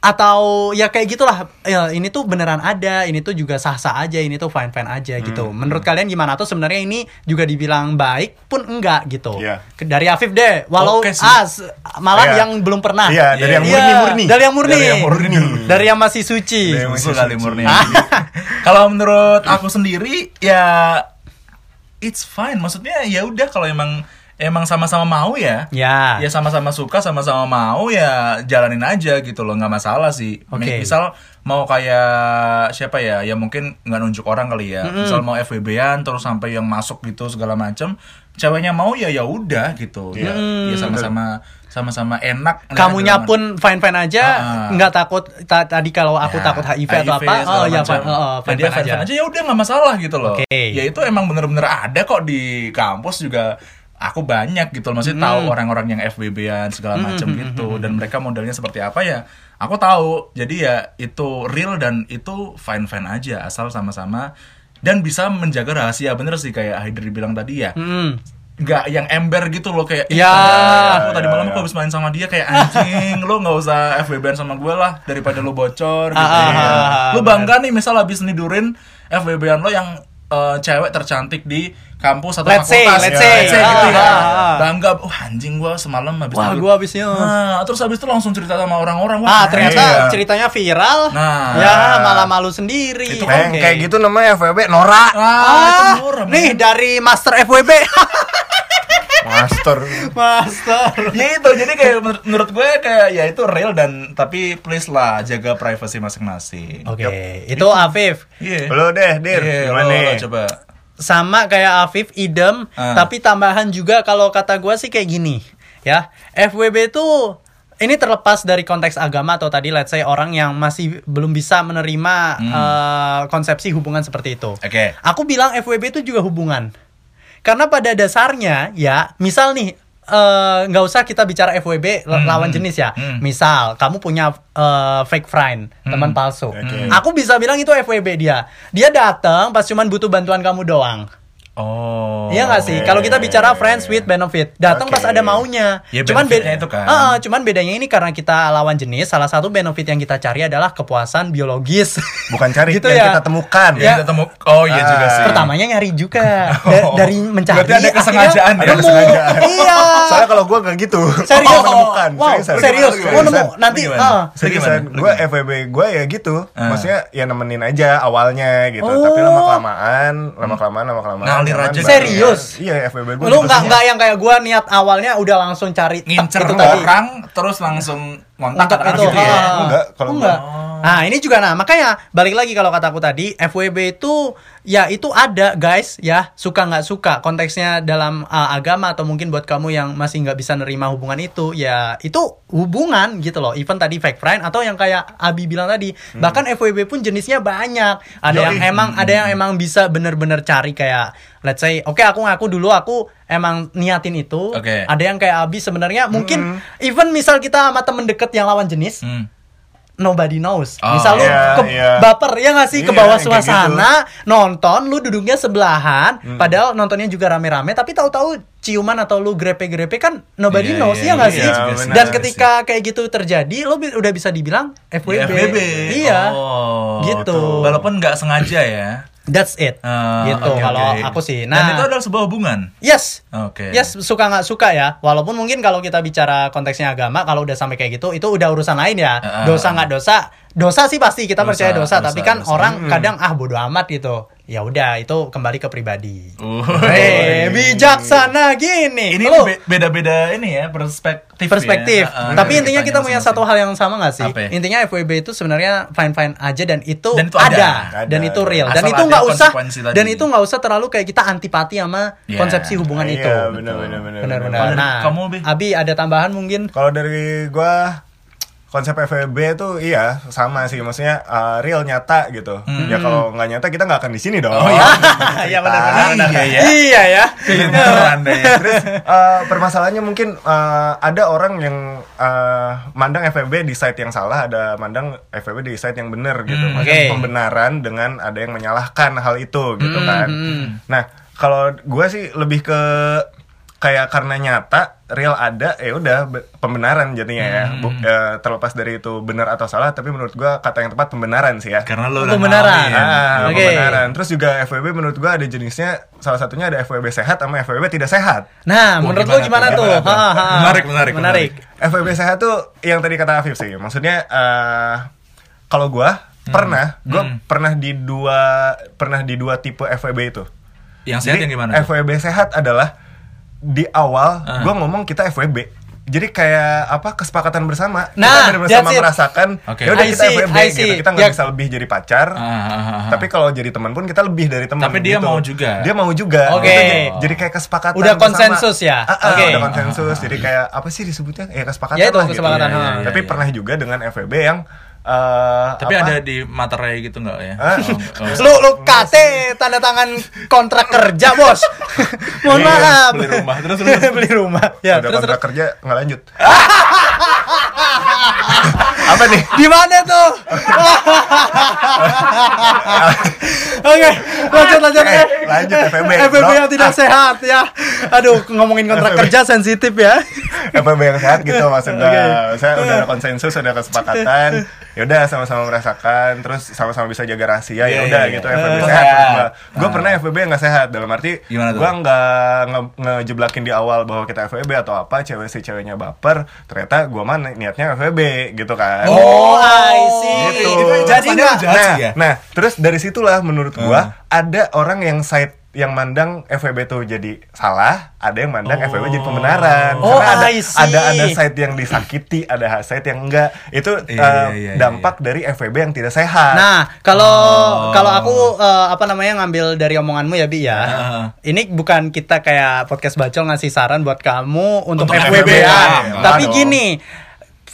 atau ya kayak gitulah ya, ini tuh beneran ada ini tuh juga sah sah aja ini tuh fine fine aja gitu Hmm. menurut kalian gimana tuh sebenarnya ini juga dibilang baik pun enggak gitu Iya. Ke- dari Afif deh walau Oke sih. ah, malah Iya. yang belum pernah Iya, dari yang Iya, murni-murni. dari yang murni Dari yang murni. dari yang masih suci Dari yang Susu masih kali suci. murni. kalau menurut aku sendiri ya it's fine. Maksudnya ya udah kalau emang emang sama-sama mau ya. ya Ya sama-sama suka, sama-sama mau ya jalanin aja gitu loh, nggak masalah sih. Oke. Misal mau kayak siapa ya, ya mungkin nggak nunjuk orang kali ya. Misal mau FWB-an terus sampai yang masuk gitu segala macem, ceweknya mau ya ya udah gitu. Ya, ya sama-sama sama-sama enak. kamunya pun fine fine aja Ah. nggak takut ta- tadi kalau aku Ya, takut HIV, atau apa oh ya fine, fine fine fine-fine aja. aja. Ya udah nggak masalah gitu loh. Oke. ya itu emang bener-bener ada kok di kampus juga. Aku banyak gitu loh. Maksudnya Hmm. tahu orang-orang yang FWB-an segala macam gitu. dan mereka modelnya seperti apa ya aku tahu. Jadi ya itu real dan itu fine-fine aja asal sama-sama. Dan bisa menjaga rahasia. Bener sih kayak Haider bilang tadi ya. Hmm. Nggak yang ember gitu loh kayak "Ih, Ya. aku tadi Ya, malam ya. aku habis main sama dia kayak anjing lo nggak usah FWB sama gue lah daripada lo bocor gitu Ah, ah, ya. ah, lo bangga nih misal habis nidurin FWB-an lo yang eh, cewek tercantik di kampus atau Let's say, fakultas let's Ya, say. gitu ya Ah, ah. bangga wah anjing gue semalam habis Wah, nidur." gua habisnya. nah, terus habis itu langsung cerita sama orang-orang Ah, wah ternyata iya. ceritanya viral. Nah. ya malah malu sendiri. Itu Kayak, Oke. kayak gitu namanya FWB Nora ah, itu Ah, murah, nih men. dari Master FWB. Master Master. ya itu jadi kayak menur- menurut gue kayak ya itu real dan tapi please lah jaga privasi masing-masing Oke, itu Afif. Iya. Lo deh Dir Iya, Gimana lo, coba. Sama kayak Afif, idem, Ah. tapi tambahan juga kalau kata gua sih kayak gini, ya. FWB itu ini terlepas dari konteks agama atau tadi let's say orang yang masih belum bisa menerima eh, konsepsi hubungan seperti itu. Oke. Aku bilang FWB itu juga hubungan. Karena pada dasarnya ya, misal nih eh, nggak usah kita bicara FWB Hmm, lawan hmm, jenis ya. hmm. Misal kamu punya eh, fake friend, teman palsu. Oke. Aku bisa bilang itu FWB dia. Dia datang pas cuman butuh bantuan kamu doang. Oh. Iya nggak sih? Kalau kita bicara friends with benefit, datang Oke. pas ada maunya. Ya, cuman benefitnya beda itu kan. Heeh, cuman bedanya ini karena kita lawan jenis, salah satu benefit yang kita cari adalah kepuasan biologis. Bukan cari Gitu yang ya. kita temukan Ya, Ya. kita temu. Oh iya Ah. juga sih. Pertamanya nyari juga Da- Oh. dari mencari. Berarti ada kesengajaan ya? Kesengajaan. Iya. Soalnya kalau gue gak gitu Serius? Oh, menemukan Wow, serius. Seriusan. Oh, nemu. Nanti ah. Seriusan, gimana? Lu gue? FWB gue ya gitu Ah. Maksudnya ya nemenin aja awalnya gitu Oh. Tapi lama-kelamaan, lama-kelamaan, lama-kelamaan Ngalir aja Serius? Iya FWB gue Lu nggak nggak yang kayak gua niat awalnya udah langsung cari Ngincer itu tadi. orang terus langsung ngontak itu. gitu ya. ah. Enggak, kalau enggak. Nah, ini juga nah, makanya balik lagi kalau kataku tadi, FWB itu ya itu ada guys ya, suka nggak suka konteksnya dalam uh, agama atau mungkin buat kamu yang masih nggak bisa nerima hubungan itu, ya itu hubungan gitu loh. Even tadi fake friend atau yang kayak Abi bilang tadi, bahkan FWB pun jenisnya banyak. Ada Yoi. yang emang ada yang emang bisa bener-bener cari kayak let's say, oke aku ngaku dulu aku emang niatin itu. Oke. Ada yang kayak Abi sebenarnya mungkin even misal kita sama temen deket yang lawan jenis, Hmm. nobody knows. Oh, Misal lu iya, ke iya. baper ya nggak sih ke Iya, bawah kayak gitu. suasana nonton lu duduknya sebelahan Hmm. padahal nontonnya juga rame-rame tapi tahu-tahu ciuman atau lu grepe-grepe kan nobody Iya, knows iya, ya nggak iya, sih? juga sih. Dan ketika kayak gitu terjadi lu bi- udah bisa dibilang FWB. FWB. Iya. Oh, Gitu. Walaupun nggak sengaja ya. That's it. Ah, gitu oke, kalau oke. aku sih. Dan Nah, itu adalah sebuah hubungan. yes. Oke. Yes, suka nggak suka ya. Walaupun mungkin kalau kita bicara konteksnya agama, kalau udah sampai kayak gitu, itu udah urusan lain ya. Ah. Dosa nggak dosa, dosa sih pasti kita Dosa, percaya dosa. dosa, tapi kan dosa. orang kadang ah bodo amat gitu. Ya udah, itu kembali ke pribadi. Uh. Eh, bijaksana gini. Ini beda-beda ini ya perspektif. perspektif. Ya. Ah, Tapi intinya kita punya satu hal yang sama nggak sih? Apa ya? Intinya FWB itu sebenarnya fine fine aja dan itu, Dan itu ada. dan Ada. itu real. Asal Dan itu nggak usah tadi. dan itu nggak usah terlalu kayak kita antipati sama Iya. konsepsi hubungan Iya, itu. benar, benar, benar, Benar-benar. Nah, kamu, Bi? Abi ada tambahan mungkin? Kalau dari gua konsep FWB tuh iya sama sih maksudnya uh, real nyata gitu. Ya kalau nggak nyata kita nggak akan di sini dong. Hmm. Oh, iya. Iya benar-benar. Iya, ya. Iya ya. Deh. Terus uh, permasalahannya mungkin uh, ada orang yang uh, mandang FWB di site yang salah, ada mandang FWB di site yang benar gitu. Hmm, Maksudnya oke. pembenaran dengan ada yang menyalahkan hal itu gitu Hmm, kan. hmm. Nah, kalau gua sih lebih ke kayak karena nyata real ada ya udah be- pembenaran jadinya ya Hmm. Bu- ya, terlepas dari itu benar atau salah tapi menurut gua kata yang tepat pembenaran sih ya Karena lo udah Pembenaran. ngalamin. Ah, Oke. pembenaran. Terus juga FWB menurut gua ada jenisnya salah satunya ada FWB sehat sama FWB tidak sehat. Nah, Wah, menurut gimana lo gimana tuh? tuh? Gimana tuh? Ha, ha. Menarik, menarik, menarik. FWB sehat tuh yang tadi kata Afif sih. Maksudnya eh kalau gua pernah, gua Hmm. pernah di dua pernah di dua tipe FWB itu. Yang sehat yang gimana? tuh? FWB sehat adalah di awal Ah. gua ngomong kita FWB. Jadi kayak apa kesepakatan bersama Nah, kita bersama merasakan Oke. ya udah kita see, FWB gitu. Kita nggak Ya. bisa lebih jadi pacar. Ah, ah. Tapi kalau jadi teman pun kita lebih dari teman. Tapi dia gitu. mau juga. Dia mau juga. Oke. Gitu, jadi, jadi kayak kesepakatan. Udah bersama. konsensus ya? Ah, ah, Oke. Udah konsensus. Jadi kayak apa sih disebutnya? Ya kesepakatan Ya, itu lah. kesepakatan, Gitu. ha. Iya, Tapi iya. pernah juga dengan FWB yang. Eh, Tapi apa? ada di materai gitu nggak ya? Hah? Oh, oh. Lu lu KT tanda tangan kontrak kerja, Bos. Mohon Iya, maaf. beli rumah. Terus, terus. beli rumah. Ya, udah terus kontrak terus. kerja nggak lanjut. Apa nih? Di mana tuh? Oke, lanjut lanjut. Eh, lanjut, FEB bro. yang tidak sehat ya. Aduh, ngomongin kontrak FEB. kerja sensitif ya. FPB yang sehat gitu maksudnya. Oke. Saya udah ada konsensus, udah kesepakatan. Ya udah sama-sama merasakan, terus sama-sama bisa jaga rahasia. Iya, Ya udah iya, gitu iya. FPB Eh, sehat. sehat. Gue gue Ah. pernah yang nggak sehat dalam arti gue nggak nge- ngejeblakin di awal bahwa kita FPB atau apa cewek si ceweknya baper ternyata gue mah ni- niatnya FPB gitu kan Oh, I see. Gitu. Jadi nah, ya? nah, terus dari situlah menurut gua Ah. ada orang yang side yang mandang FWB tuh jadi salah, ada yang mandang Oh. FWB jadi pembenaran. Oh, Karena ada ada ada side yang disakiti, ada side yang enggak. Itu Iya, eh, iya, iya, dampak dari FWB yang tidak sehat. Nah, kalau Oh. kalau aku eh, apa namanya ngambil dari omonganmu ya Bi ya. Heeh. Ini bukan kita kayak podcast bacol ngasih saran buat kamu untuk, Untuk FWB FWB, ya. Tapi gini,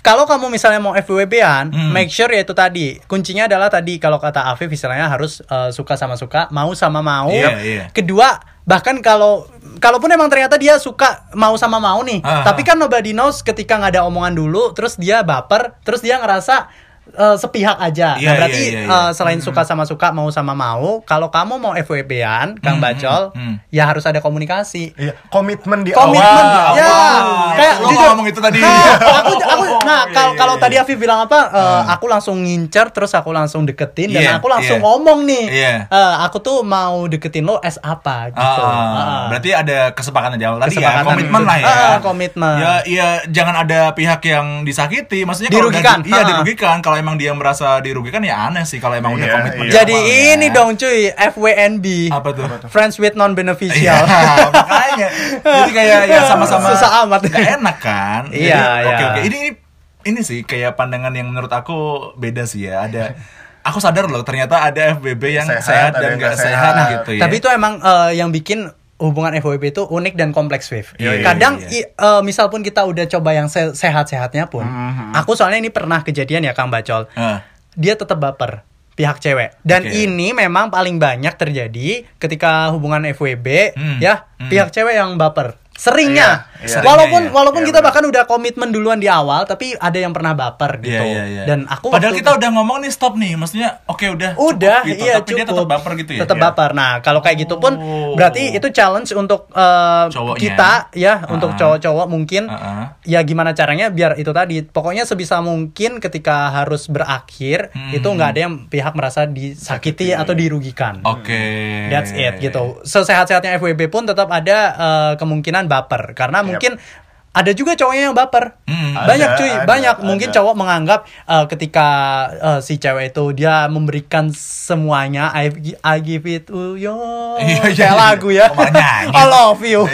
kalau kamu misalnya mau FWB-an, Hmm. make sure ya itu tadi. Kuncinya adalah tadi kalau kata Afif istilahnya harus eh, suka sama suka, mau sama mau. Iya, iya. Kedua, bahkan kalau kalaupun emang ternyata dia suka mau sama mau nih, Ah, tapi kan nobody knows ketika nggak ada omongan dulu, terus dia baper, terus dia ngerasa eh, sepihak aja. Iya, nah, berarti iya, iya, iya. eh, selain suka sama suka, mau sama mau, kalau kamu mau FWB-an, Kang Hmm, Bacol, hmm, hmm. ya harus ada komunikasi. Iya, komitmen di Komitmen, awal. ya. Wah, Kayak lu jujur. ngomong itu tadi. Nah, aku, aku, nah Iya, kalau iya, kalau iya. tadi Afif bilang apa, eh, aku langsung ngincer, terus aku langsung deketin, dan Iya, aku langsung iya. ngomong nih, Iya. eh, aku tuh mau deketin lo as apa gitu. Ah, Ah. berarti ada kesepakatan di awal tadi ya, komitmen lah ya. Ah, komitmen. Ya, iya, jangan ada pihak yang disakiti. Maksudnya kalau udah- Dirugikan. iya, dirugikan. Kalau emang dia merasa dirugikan ya aneh sih kalau emang udah komitmen. iya. di Jadi awal, ya. ini dong cuy, FWNB. Apa tuh? Friends with non Iya, beneficial. makanya. Jadi kayak ya sama-sama Susah amat. Gak enak kan? Iya, Oke, iya. oke. Ini, ini ini sih kayak pandangan yang menurut aku beda sih ya. Ada aku sadar loh ternyata ada FBB yang Sehat, sehat, dan nggak sehat, sehat. gitu ya. Tapi itu emang eh, yang bikin hubungan FWB itu unik dan kompleks, Viv. Iya, iya, Kadang iya, i- eh, misal pun kita udah coba yang se- sehat-sehatnya pun, Mhm. aku soalnya ini pernah kejadian ya Kang Bacol. Ah. dia tetap baper pihak cewek dan Oke. ini memang paling banyak terjadi ketika hubungan FWB Hmm, ya hmm. pihak cewek yang baper seringnya Iya, iya. walaupun Seringnya, ya. walaupun Iya, kita bahkan udah komitmen duluan di awal tapi ada yang pernah baper gitu Iya, iya, iya. dan aku padahal kita udah ngomong nih stop nih, maksudnya oke udah udah cukup gitu, iya tapi dia tetap baper gitu ya. tetap Iya. baper nah kalau kayak gitu pun Oh. berarti itu challenge untuk Cowoknya. kita ya untuk Ah. cowok-cowok mungkin Ah-ah. ya gimana caranya biar itu tadi pokoknya sebisa mungkin ketika harus berakhir Hmm. itu nggak ada yang pihak merasa disakiti atau dirugikan Oke. That's it gitu. Sesehat-sehatnya FWB pun tetap ada eh, kemungkinan baper. Karena mungkin ada juga cowoknya yang baper. Hmm. Banyak Ada, cuy, ada, banyak. ada. Mungkin cowok menganggap eh, ketika eh, si cewek itu dia memberikan semuanya I, I give it to you. Iya, iya, Kayak iya. lagu ya. I love you.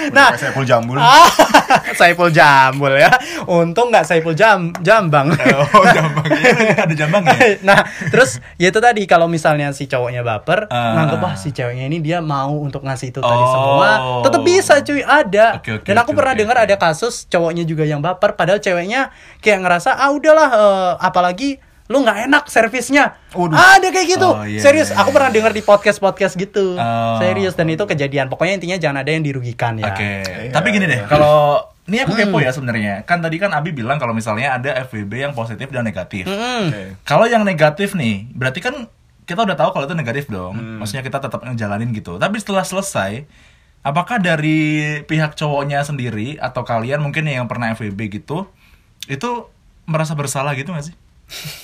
Nah, saya pul jambul. ah, Saipul Jambul ya. Untung nggak Saipul Jam Jambang. Oh, jambang. Ada jambang ya. nah, terus ya itu tadi kalau misalnya si cowoknya baper, Ah. nganggep wah si ceweknya ini dia mau untuk ngasih itu tadi Oh. semua, tetap bisa cuy, ada. Oke, oke, Dan aku oke, pernah oke, dengar. Ada kasus cowoknya juga yang baper padahal ceweknya kayak ngerasa ah udahlah eh, apalagi lu nggak enak servisnya. Waduh. Ada kayak gitu. Oh, iya, Serius, iya, aku iya. pernah dengar di podcast-podcast gitu. Oh. Serius dan itu kejadian. Pokoknya intinya jangan ada yang dirugikan ya. Oke. Iya, Tapi gini deh, iya. kalau ini aku kepo ya sebenarnya. Kan tadi kan Abi bilang kalau misalnya ada FWB yang positif dan negatif. Mm. Oke. Kalau yang negatif nih, berarti kan kita udah tahu kalau itu negatif dong. Hmm. Maksudnya kita tetap ngejalanin gitu. Tapi setelah selesai, apakah dari pihak cowoknya sendiri atau kalian mungkin yang pernah FWB gitu, itu merasa bersalah gitu gak sih?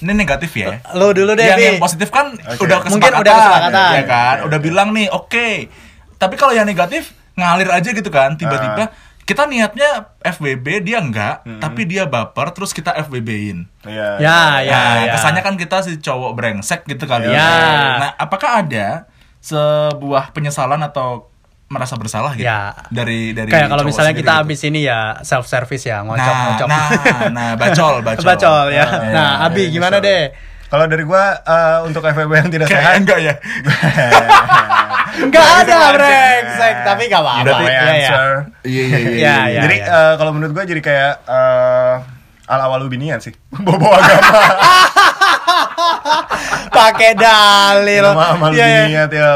Ini negatif ya. Lu dulu deh, yang, yang positif kan Oke. udah Mungkin kesepakatan, udah kesepakatan. ya kan? Udah bilang nih, oke. Tapi kalau yang negatif ngalir aja gitu kan, tiba-tiba Ah. kita niatnya FWB dia enggak, Hmm. tapi dia baper terus kita FWB-in. Iya. Ya, ya, nah, ya. kesannya kan kita si cowok brengsek gitu kali Ya. Nah, apakah ada sebuah penyesalan atau merasa bersalah gitu Ya. dari dari Kayak kalau misalnya kita gitu? habis ini ya self service ya, nah, ngocok-ngocok. nah, nah, bacol, bacol. Bacol ya. Nah, Nah, Abi iya, gimana bisa. deh? Kalau dari gua eh, untuk FWB yang tidak Kayak sehat, enggak ya? Enggak ada bisa brengsek, tapi gak apa-apa. Berarti Iya, iya. answer. Iya, iya, Iya, iya. jadi eh, kalau menurut gua jadi kayak eh ala awal binian sih. Bobo agama. Pakai dalil. Sama amal Iya, iya. niat ya.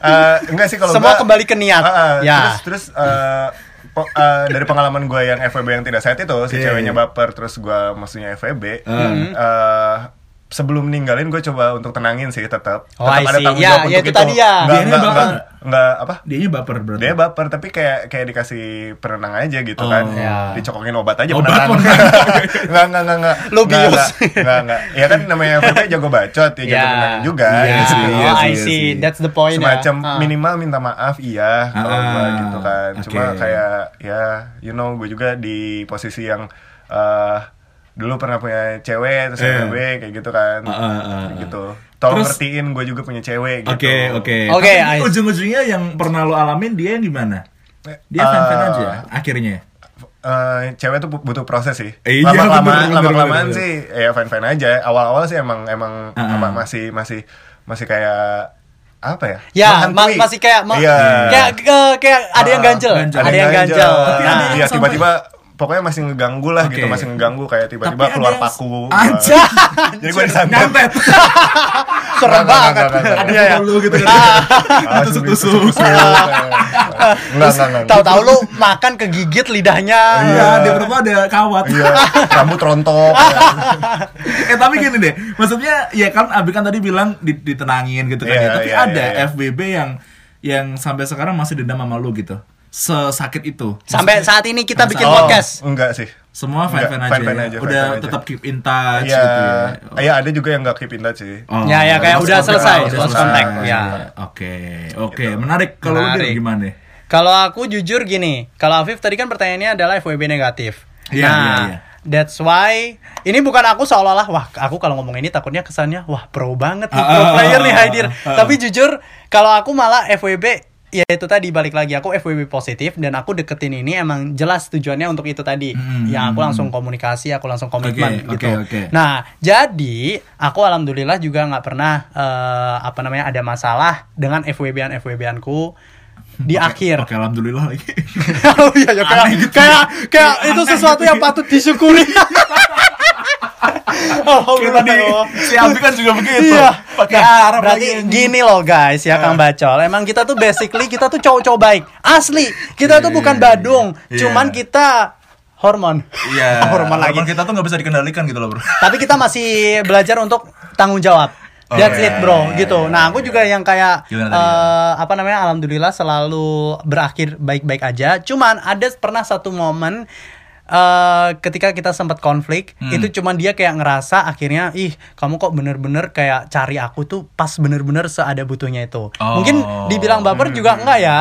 Eh, enggak sih kalau Semua gua- kembali ke niat. Ah, ah, Ya. Terus terus eh, po- eh, dari pengalaman gue yang FWB yang tidak sehat itu si Oke. ceweknya baper terus gue maksudnya FWB Hmm. eh, sebelum ninggalin gue coba untuk tenangin sih tetap Oh, tetap I see. Ya, ya itu tadi nggak ya. Dianya nggak bakal- nggak nggak apa Dianya baper berarti. dia baper tapi kayak kayak dikasih penenang aja gitu Oh. kan Ya. dicokokin obat aja Obat penenang penenang. nggak nggak nggak nggak Lu Nggak, bius. nggak, nggak nggak ya kan namanya FWB jago bacot ya jago Ya. tenangin juga Iya sih, oh, iya I iya see. That's the point semacam ya. Ah. minimal minta maaf iya kalau Ah, gua gitu kan cuma kayak ya you know gue juga di posisi yang eh dulu pernah punya cewek terus Eh. FWB kayak gitu kan Ah, ah, ah, Kayak gitu tolong Terus- ngertiin gue juga punya cewek gitu Oke, oke. Oke, I- ujung-ujungnya yang pernah lo alamin dia yang gimana? Dia Eh, fan-fan aja akhirnya. Eh, cewek tuh butuh proses sih. Iya, lama bener, kelamaan, lama kelamaan sih ya fine fine aja. Awal awal sih emang emang ah. apa, masih masih masih kayak apa ya? Ya, ma- masih kayak ma- Iya. kayak eh, kayak ada yang ganjel, ganjel. ada yang ganjel. Tapi Nah, ada yang iya sampai- tiba-tiba pokoknya masih ngeganggu lah gitu, Oke. masih ngeganggu kayak tiba-tiba keluar yang- paku. Aja. Jadi gue disantet. Nyantet. Serem banget. Ada Iya, iya. foto lu gitu kan. Ah, Tusuk-tusuk. Enggak, enggak, enggak. Tahu-tahu lu makan kegigit lidahnya. Iya, dia berdua ada kawat. Iya, rambut rontok. eh tapi gini deh, maksudnya ya kan Abi kan tadi bilang di- ditenangin gitu kan Iya, ya. Tapi iya, ada iya, iya. FBB yang yang sampai sekarang masih dendam sama lu gitu. Sesakit itu. Sampai Maksudnya, saat ini kita sampai bikin saat- podcast. Oh, enggak sih. Semua fan-fan Enggak, aja, fan-fan ya? aja, Udah aja. tetap keep in touch Iya, gitu ya. iya ada juga yang nggak keep in touch sih. Oh, Ya, ya, kayak udah selesai, lah, lost selesai. contact, ya. Oke, oke, menarik. Kalau lu gimana? Kalau aku jujur gini, kalau Afif tadi kan pertanyaannya adalah FWB negatif. Iya, nah, iya, iya. that's why ini bukan aku seolah-olah wah aku kalau ngomong ini takutnya kesannya wah pro banget nih Ah, pro ah, player ah, nih Haidir. ah. Tapi jujur kalau aku malah FWB ya itu tadi balik lagi aku FWB positif dan aku deketin ini emang jelas tujuannya untuk itu tadi. Hmm, yang aku langsung komunikasi, aku langsung komitmen Oke, gitu. oke, oke. Nah, jadi aku alhamdulillah juga nggak pernah eh, apa namanya ada masalah dengan FWB-an FWB-anku di Oke, akhir. Oke, alhamdulillah lagi. oh iya ya kayak gitu. kayak kayak Iya, itu sesuatu gitu yang ya. patut disyukuri. Kayak tadi si Abi kan juga begitu. Iya. Pakai Nah, Arab berarti lagi. gini loh guys ya Kang Bacol. Emang kita tuh basically kita tuh cowok-cowok baik. Asli. Kita tuh Iya, bukan iya, badung. iya. Cuman kita hormon. Iya. hormon lagi. kita tuh nggak bisa dikendalikan gitu loh, Bro. Tapi kita masih belajar untuk tanggung jawab. Oh, That's iya, it bro, iya, gitu. iya, nah iya, aku iya. juga yang kayak Gimana tadi, eh, apa namanya, alhamdulillah selalu berakhir baik-baik aja. Cuman ada pernah satu momen eh ketika kita sempat konflik, Hmm. itu cuman dia kayak ngerasa akhirnya, ih kamu kok bener-bener kayak cari aku tuh pas bener-bener seada butuhnya itu. Oh. Mungkin dibilang baper juga enggak ya.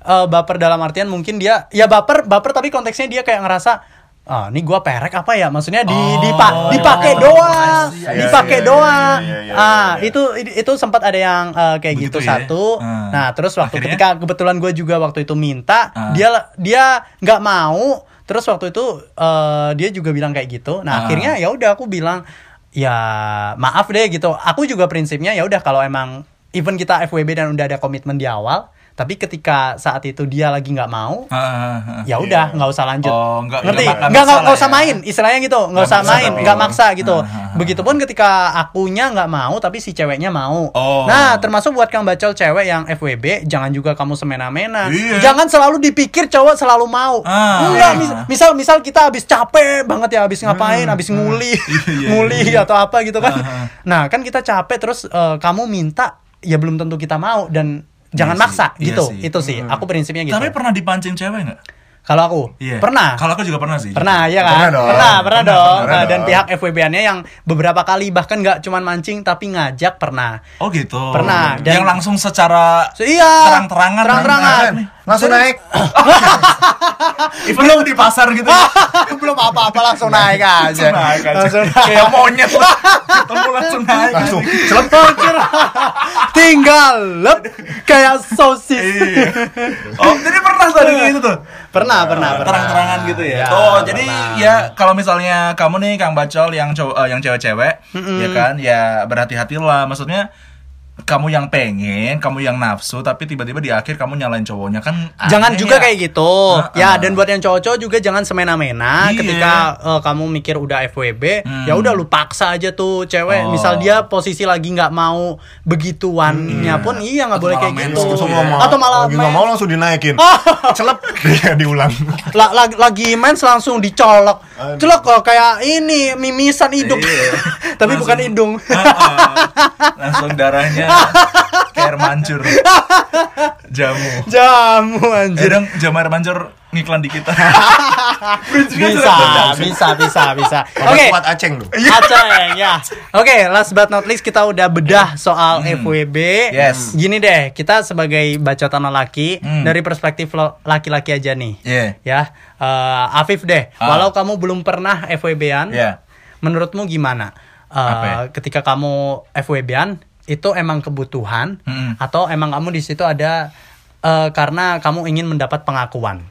Eh, baper dalam artian mungkin dia, ya baper, baper tapi konteksnya dia kayak ngerasa Ah, ini gua perek apa ya? Maksudnya di Oh. dipa- dipakai I see. dipakai Iya, iya, iya, iya, ah, itu itu sempat ada yang eh, kayak Begitu gitu ya? satu. Ah. Nah, terus waktu Akhirnya? ketika kebetulan gue juga waktu itu minta, Ah. dia dia nggak mau. Terus waktu itu eh, dia juga bilang kayak gitu. Ah. Nah, akhirnya ya udah aku bilang ya maaf deh gitu. Aku juga prinsipnya ya udah kalau emang even kita FWB dan udah ada komitmen di awal, tapi ketika saat itu dia lagi nggak mau, ah, ah. ya udah nggak usah lanjut Oh, nggak- ngerti nggak- nggak usah ya. main istilahnya gitu nggak usah main tapi. nggak maksa gitu ah, ah. begitupun ketika akunya nggak mau tapi si ceweknya mau Oh. nah termasuk buat kang bacol cewek yang FWB jangan juga kamu semena-mena Iya. jangan selalu dipikir cowok selalu mau Ah. enggak mis- misal misal kita habis capek banget ya habis ngapain habis nguli Iya, nguli iya, iya. atau apa gitu kan Ah, ah. nah kan kita capek terus eh, kamu minta ya belum tentu kita mau dan jangan Iya maksa iya gitu sih. itu sih aku prinsipnya gitu Tapi pernah dipancing cewek nggak? kalau aku Iya. pernah Kalau aku juga pernah sih. Pernah ya kan? Pernah dong. Pernah, pernah, Pernah, dong. pernah Nah, dan dong. pihak FWB-annya yang beberapa kali bahkan nggak cuman mancing tapi ngajak pernah. Oh gitu. Pernah, dan- Yang langsung secara So, iya. terang-terangan. Terang-terangan. Langsung naik. Belum di pasar gitu. Belum apa-apa langsung naik aja. Langsung naik aja. Langsung naik. Kayak monyet. Ketemu langsung naik. Langsung celep. Tinggal lep kayak sosis. Iya. Oh, jadi pernah tadi gitu tuh. Pernah, pernah, pernah. terang-terangan gitu ya. Ya, oh, jadi pernah. ya kalau misalnya kamu nih Kang Bacol yang cow- eh, yang cewek-cewek, ya kan, ya berhati-hatilah. Maksudnya kamu yang pengen, kamu yang nafsu, tapi tiba-tiba di akhir kamu nyalain cowoknya kan Jangan aneh juga ya. kayak gitu. Heeh. Ya, dan buat yang cowok-cowok juga jangan semena-mena Iya. ketika eh, kamu mikir udah FWB, Hmm. ya udah lu paksa aja tuh cewek. Oh. Misal dia posisi lagi nggak mau begituannya Iya. pun iya nggak Atau boleh kayak gitu. langsung ya. mau, Atau malah lagi nggak mau langsung dinaikin. Celep. Iya diulang. La- la- lagi mens langsung dicolok. Aduh. Celok kok kayak ini mimisan hidung. Iya. Tapi Langsung- bukan hidung. Heeh. Langsung darahnya kayak air mancur. Jamu. Jamu Eh anjir. dong, jamu air mancur ngiklan di kita. bisa, bisa, bisa, bisa. Oke. Oke. Kuat aceng tuh. Aceng ya. Oke, last but not least kita udah bedah soal FWB. Hmm. Yes. Gini deh, kita sebagai bacotan lelaki Hmm. dari perspektif laki-laki aja nih. Iya. Ya, eh, Afif deh. Ah. Walau kamu belum pernah FWB-an, Iya. menurutmu gimana? Eh, Apa ya? ketika kamu FWB-an itu emang kebutuhan Mm-mm. atau emang kamu di situ ada eh, karena kamu ingin mendapat pengakuan?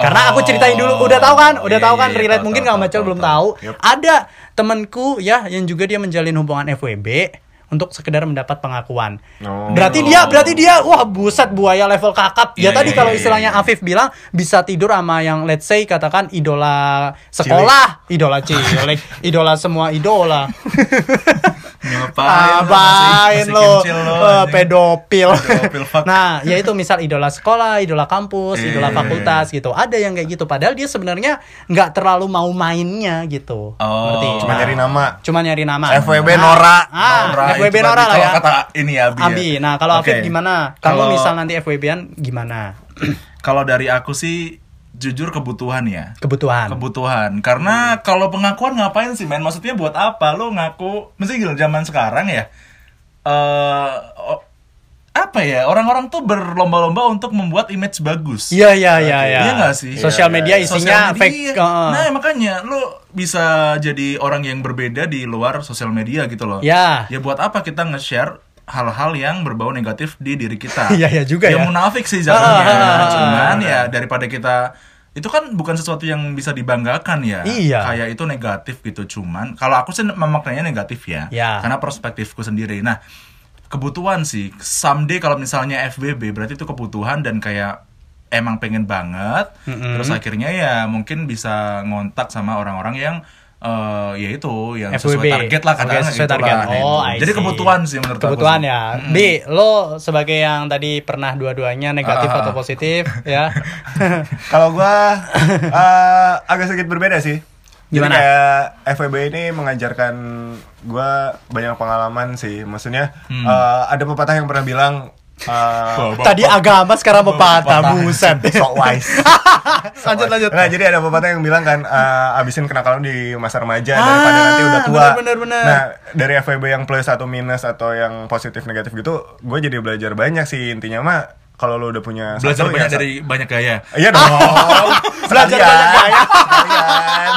Karena aku ceritain dulu, udah tahu kan, udah Iya, tahu kan, iya, relate mungkin kalau Macel tahu, belum tahu. Ada temenku ya yang juga dia menjalin hubungan FWB untuk sekedar mendapat pengakuan. Oh. Berarti dia, berarti dia, wah buset buaya level kakap. Ya Iya, tadi iya, kalau iya, istilahnya iya. Afif bilang bisa tidur sama yang let's say katakan idola sekolah, idola cilik, idola semua idola. Ngapain lo, Abain masih- masih lo, lo, eh, pedofil. Nah, ya itu misal idola sekolah, idola kampus, Iya, idola iya, fakultas gitu. Ada yang kayak gitu. Padahal dia sebenarnya nggak terlalu mau mainnya gitu. Oh. Ngerti? Cuma Nah, nyari nama. Cuma nyari nama. FWB Nah, Nora. Ah, Nora, FWB itu Nora lah ya. kata ini ya, Abi. ya. Nah, kalau Afif gimana? Kamu Kalau- misal nanti FWB-an gimana? Kalau dari aku sih jujur kebutuhan ya. Kebutuhan. Kebutuhan. Karena kalau pengakuan ngapain sih, men? Maksudnya buat apa? Lo ngaku, mesti gila zaman sekarang ya. Eh o- apa ya? Orang-orang tuh berlomba-lomba untuk membuat image bagus. Iya, iya, iya, iya. Iya nggak sih? Sosial Iya, media isinya Sosial fake. media. uh, Nah, makanya lo bisa jadi orang yang berbeda di luar sosial media gitu loh. Ya. Ya buat apa kita nge-share hal-hal yang berbau negatif di diri kita? Iya, iya juga ya. munafik sih jatuhnya. ah, Cuman ah. ya daripada kita itu kan bukan sesuatu yang bisa dibanggakan ya. Iya. Kayak itu negatif gitu. Cuman kalau aku sih memaknainya negatif ya. Ya. Karena perspektifku sendiri. Nah, kebutuhan sih. Someday kalau misalnya FBB berarti itu kebutuhan dan kayak emang pengen banget. Mm-mm. Terus akhirnya ya mungkin bisa ngontak sama orang-orang yang eh ya itu yang sesuai FWB. target lah kadang sesuai gitu target. lah. Nah, Oh, itu. Jadi kebutuhan sih menurut aku Kebutuhan ya. Mm-mm. Bi, lo sebagai yang tadi pernah dua-duanya negatif Ah. atau positif ya. Kalau gua eh, agak sedikit berbeda sih. Gimana? Jadi kayak FWB ini mengajarkan gua banyak pengalaman sih. Maksudnya Hmm. eh, ada pepatah yang pernah bilang eh, Tadi agama sekarang pepatah, buset. so wise. lanjut lanjut. Nah, jadi ada pepatah yang bilang kan eh, abisin kenakalan di masa remaja Ah, daripada nanti udah tua. bener, bener, bener. Nah, dari FWB yang plus atau minus atau yang positif negatif gitu, gue jadi belajar banyak sih intinya mah kalau lo udah punya Belajar satu, banyak ya, dari banyak gaya. Iya dong. Belajar Sekalian. banyak gaya. Sekalian.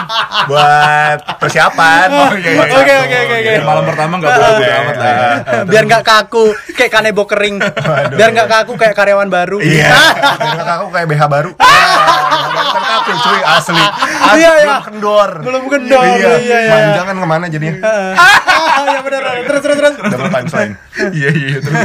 Buat persiapan. Oh, iya, iya. Oke, oke, oke, oke. Malam pertama nggak bodo-bodo Oke. amat lah ya. Biar nggak kaku kayak kanebo kering. Biar nggak kaku kayak karyawan baru. Iya. Biar nggak kaku kayak BH baru. Kan kaku cuy asli. Asli Iya, iya. belum kendor. Belum kendor, Iya. iya, iya. Manjangan ke mana jadinya? ya benar. Terus terus terus. Double punchline. Iya iya terus.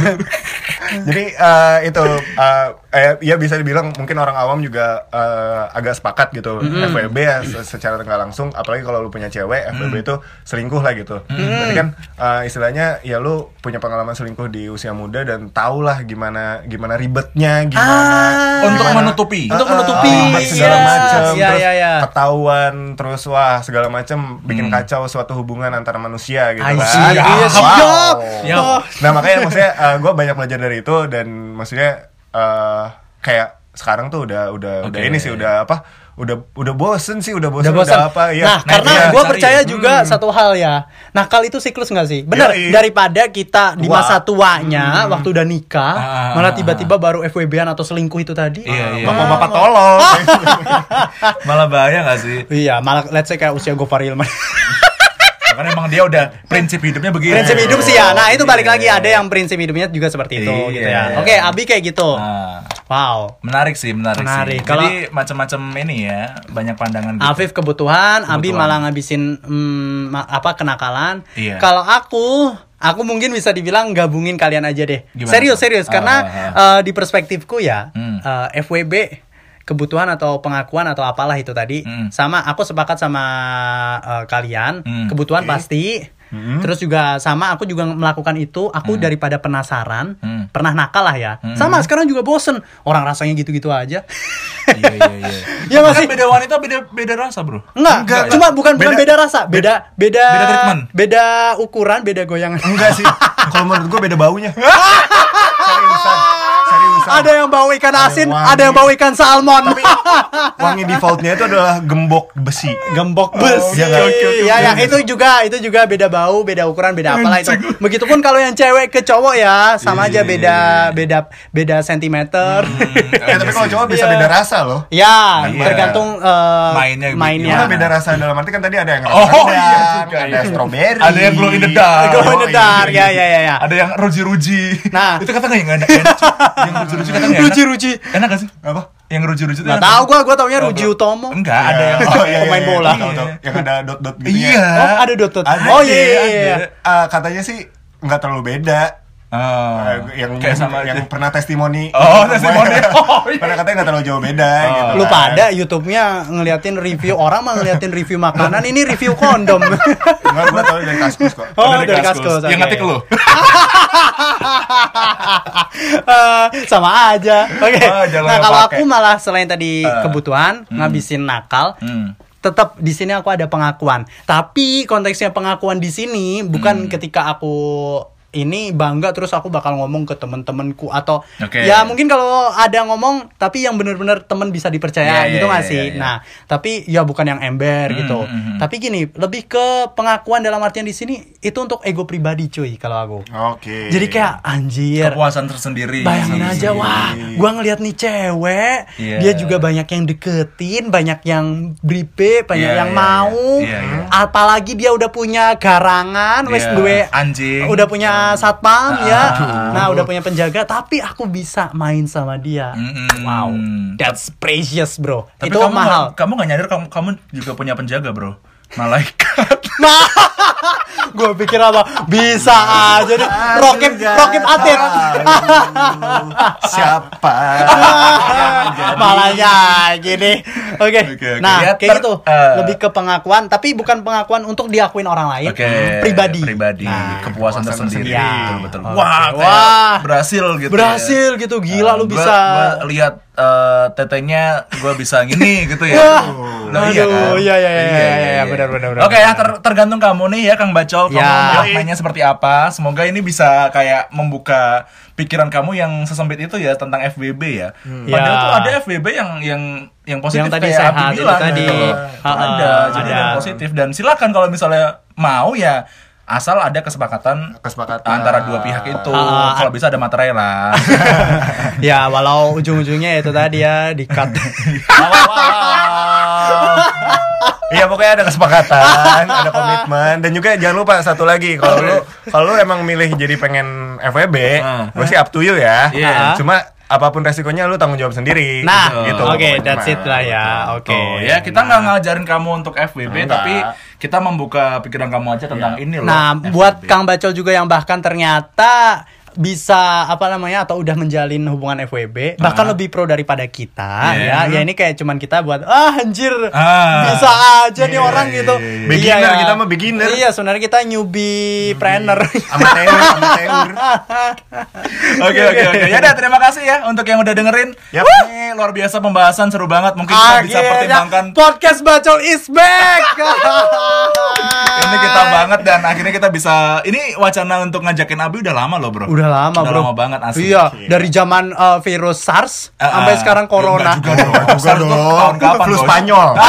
Jadi eh, itu eh, eh, ya bisa dibilang mungkin orang awam juga eh, agak sepakat gitu FWB ya se- secara nggak langsung apalagi kalau lu punya cewek FWB itu selingkuh lah gitu. Berarti kan eh, istilahnya ya lu punya pengalaman selingkuh di usia muda dan tau lah gimana gimana ribetnya gimana Ah. Untuk menutupi. Untuk Eh, eh, menutupi, ribet segala iya. macam Iya, terus iya, iya. ketahuan terus wah segala macam bikin kacau suatu hubungan antara manusia gitu kan. Iya, Wow. Nah makanya maksudnya gue banyak belajar dari itu dan maksudnya eh kayak sekarang tuh udah udah udah Oke. ini sih udah apa udah udah bosen sih udah Udah bosen udah, apa ya Nah, Nah, karena iya, gue cari. percaya juga satu hal ya. Nakal itu siklus nggak sih? Bener. Yoi. Daripada kita di Tua. masa tuanya, waktu udah nikah, Ah. malah tiba-tiba baru FWB-an atau selingkuh itu tadi. Iya, iya. bapak-bapak tolong Malah bahaya gak sih? Iya, malah let's say kayak usia Gofar Hilman. Karena emang dia udah prinsip hidupnya begini. prinsip hidup sih ya. Nah, itu balik Iya. lagi ada yang prinsip hidupnya juga seperti itu Iya. gitu ya. Oke, Abi kayak gitu. Nah, Wow. menarik sih, menarik, Menarik. sih. Kalau- Jadi macam-macam ini ya, banyak pandangan gitu. Afif kebutuhan, Abi Kebutuhan. malah ngabisin hmm, apa kenakalan. Iya. Kalau aku aku mungkin bisa dibilang gabungin kalian aja deh. Gimana serius serius Ah, karena ah, eh, di perspektifku ya Hmm. eh, FWB kebutuhan atau pengakuan atau apalah itu tadi Hmm. sama aku sepakat sama eh, kalian Hmm. kebutuhan pasti terus juga sama aku juga melakukan itu aku daripada penasaran Hmm. pernah nakal lah ya sama sekarang juga bosen orang rasanya gitu-gitu aja iya iya iya. Ya masih- beda wanita beda beda rasa, Bro. Enggak, Enggak. cuma bukan bukan Beda- beda rasa, beda beda beda treatment. beda ukuran, beda goyangan. Enggak sih. Kalau menurut gue beda baunya. Seriusan. Seriusan. Ada yang bau ikan Ada asin, wangi. ada yang bau ikan salmon. wangi defaultnya itu adalah gembok besi. Gembok Oh, besi. iya oke, ya, ya, itu juga itu juga beda bau, beda ukuran, beda apalah itu. Begitupun kalau yang cewek ke cowok ya, sama aja Iya, beda iya. beda beda sentimeter. Ya, tapi kalau cowok bisa Iya. beda rasa loh. ya, Iya. tergantung eh, Mainnya gitu. mainnya. Gimana beda rasa dalam arti kan tadi ada yang Oh, rendang, iya juga, ada iya. strawberry, Ada yang glow in the dark. Glow in the Oh, iya, dark, iya, ya iya. ya ya ya. Ada yang ruji-ruji. Nah. itu kata nggak yang enak, cuy. Yang ruji-ruji kata nggak enak. Ruji-ruji. Enak gak sih? Apa? Yang ruji-ruji itu Nggak enak. tahu gua, gua taunya Oh, Ruji. Utomo. Enggak, ada yang Oh, iya, iya, pemain iya, bola. Yang ada dot-dot gitu Iya. Oh, ada dot-dot. Oh, iya, iya, iya. Eh, katanya sih nggak terlalu beda. Oh, Eh, yang kayak sama yang aja. pernah testimoni. Oh, testimoni. Oh, iya. Pernah katanya nggak terlalu jauh beda Oh. gitu. Lu kan. pada YouTube-nya ngeliatin review orang mah ngeliatin review makanan, ini review kondom. Enggak, gua tahu dari kaskus kok. Oh, Dari dari Kaskus. Kaskus. Yang oke. ngetik lu. Eh, sama aja. Oke. Oh, jangan nah, kalau aku malah selain tadi Eh. kebutuhan, ngabisin nakal, Hmm. tetap di sini aku ada pengakuan. Tapi konteksnya pengakuan di sini bukan Hmm. ketika aku ini bangga terus aku bakal ngomong ke temen-temenku atau Oke. ya mungkin kalau ada ngomong tapi yang bener-bener temen bisa dipercaya Iya, gitu iya, nggak iya, sih iya. nah tapi ya bukan yang ember Hmm, gitu hmm, hmm. tapi gini lebih ke pengakuan dalam artian di sini itu untuk ego pribadi cuy kalau aku Oke. jadi kayak anjir Kepuasan tersendiri. Bayangin aja, wah, gua ngeliat nih cewek, Iya. dia juga banyak yang deketin, banyak yang bribe, banyak Iya, yang iya, mau. iya. Iya, iya. Apalagi dia udah punya garangan, wes Iya, gue anjing. udah punya satpam ya. ah, Nah, udah punya penjaga, tapi aku bisa main sama dia. Wow, that's precious, bro. Tapi Itu kamu mahal. Gak, kamu gak nyadar kamu, kamu juga punya penjaga, Bro. Malaikat. Nah, gue pikir apa? Bisa aja deh. Rokip, rokip atit. Siapa? Malah gini. Oke. Oke, oke. Nah, Ya, kayak gitu. eh. Lebih ke pengakuan, tapi bukan pengakuan untuk diakuin orang lain. Oke. Pribadi. Pribadi. Nah, kepuasan kepuasan tersendiri. tersendiri. Betul, betul. Oke. Wah, Wah. berhasil gitu. Berhasil ya. gitu. Gila lu Gua- bisa. Gua lihat eh, tetenya gue bisa gini gitu ya. Wah. Loh, Aduh, iya, iya, iya, iya, iya, benar, benar, benar. Oke ya, ter- tergantung kamu nih ya Kang Bacol, kamu Ya. maknanya seperti apa. Semoga ini bisa kayak membuka pikiran kamu yang sesempit itu ya tentang FBB ya. Padahal Ya. tuh ada FBB yang yang yang positif Yang tadi kayak sehat bilang tadi. gitu ha, ada, jadi ada. yang positif dan silakan kalau misalnya mau ya asal ada kesepakatan Kesepakatan. antara dua pihak itu. Ah, kalau bisa ada materai lah. ya, walau ujung-ujungnya itu tadi ya di-cut. Iya pokoknya ada kesepakatan, ada komitmen dan juga jangan lupa satu lagi kalau lu kalau lu emang milih jadi pengen FWB, Ah. gue sih up to you ya. Iya. Cuma apa pun resikonya lu tanggung jawab sendiri. Nah, gitu. oke, pokoknya that's mah. it lah ya. Oke. Tuh, ya kita nggak ngajarin kamu untuk FWB Enggak. tapi kita membuka pikiran kamu aja tentang Iya. ini loh. Nah, FWB. buat Kang Bacol juga yang bahkan ternyata bisa apa namanya atau udah menjalin hubungan FWB bahkan Ah. lebih pro daripada kita Yeah. ya ya ini kayak cuman kita buat ah anjir Ah. bisa aja nih Yeah, orang yeah, gitu yeah, yeah. Iya, Beginner, ya. kita mah beginner. iya sebenarnya kita newbie planner Amateur, amateur. Oke oke oke. Ya udah terima kasih ya untuk yang udah dengerin. Yap. Ini luar biasa pembahasan seru banget. Mungkin kita bisa pertimbangkan podcast Bacol is back ini kita banget dan akhirnya kita bisa ini wacana untuk ngajakin Abi udah lama loh, Bro. Udah lama, udah bro. lama banget asli. Iya, dari zaman uh, virus SARS Ah, sampai ah. sekarang corona. juga dong. Juga dong. tahun kapan, Flu? Spanyol.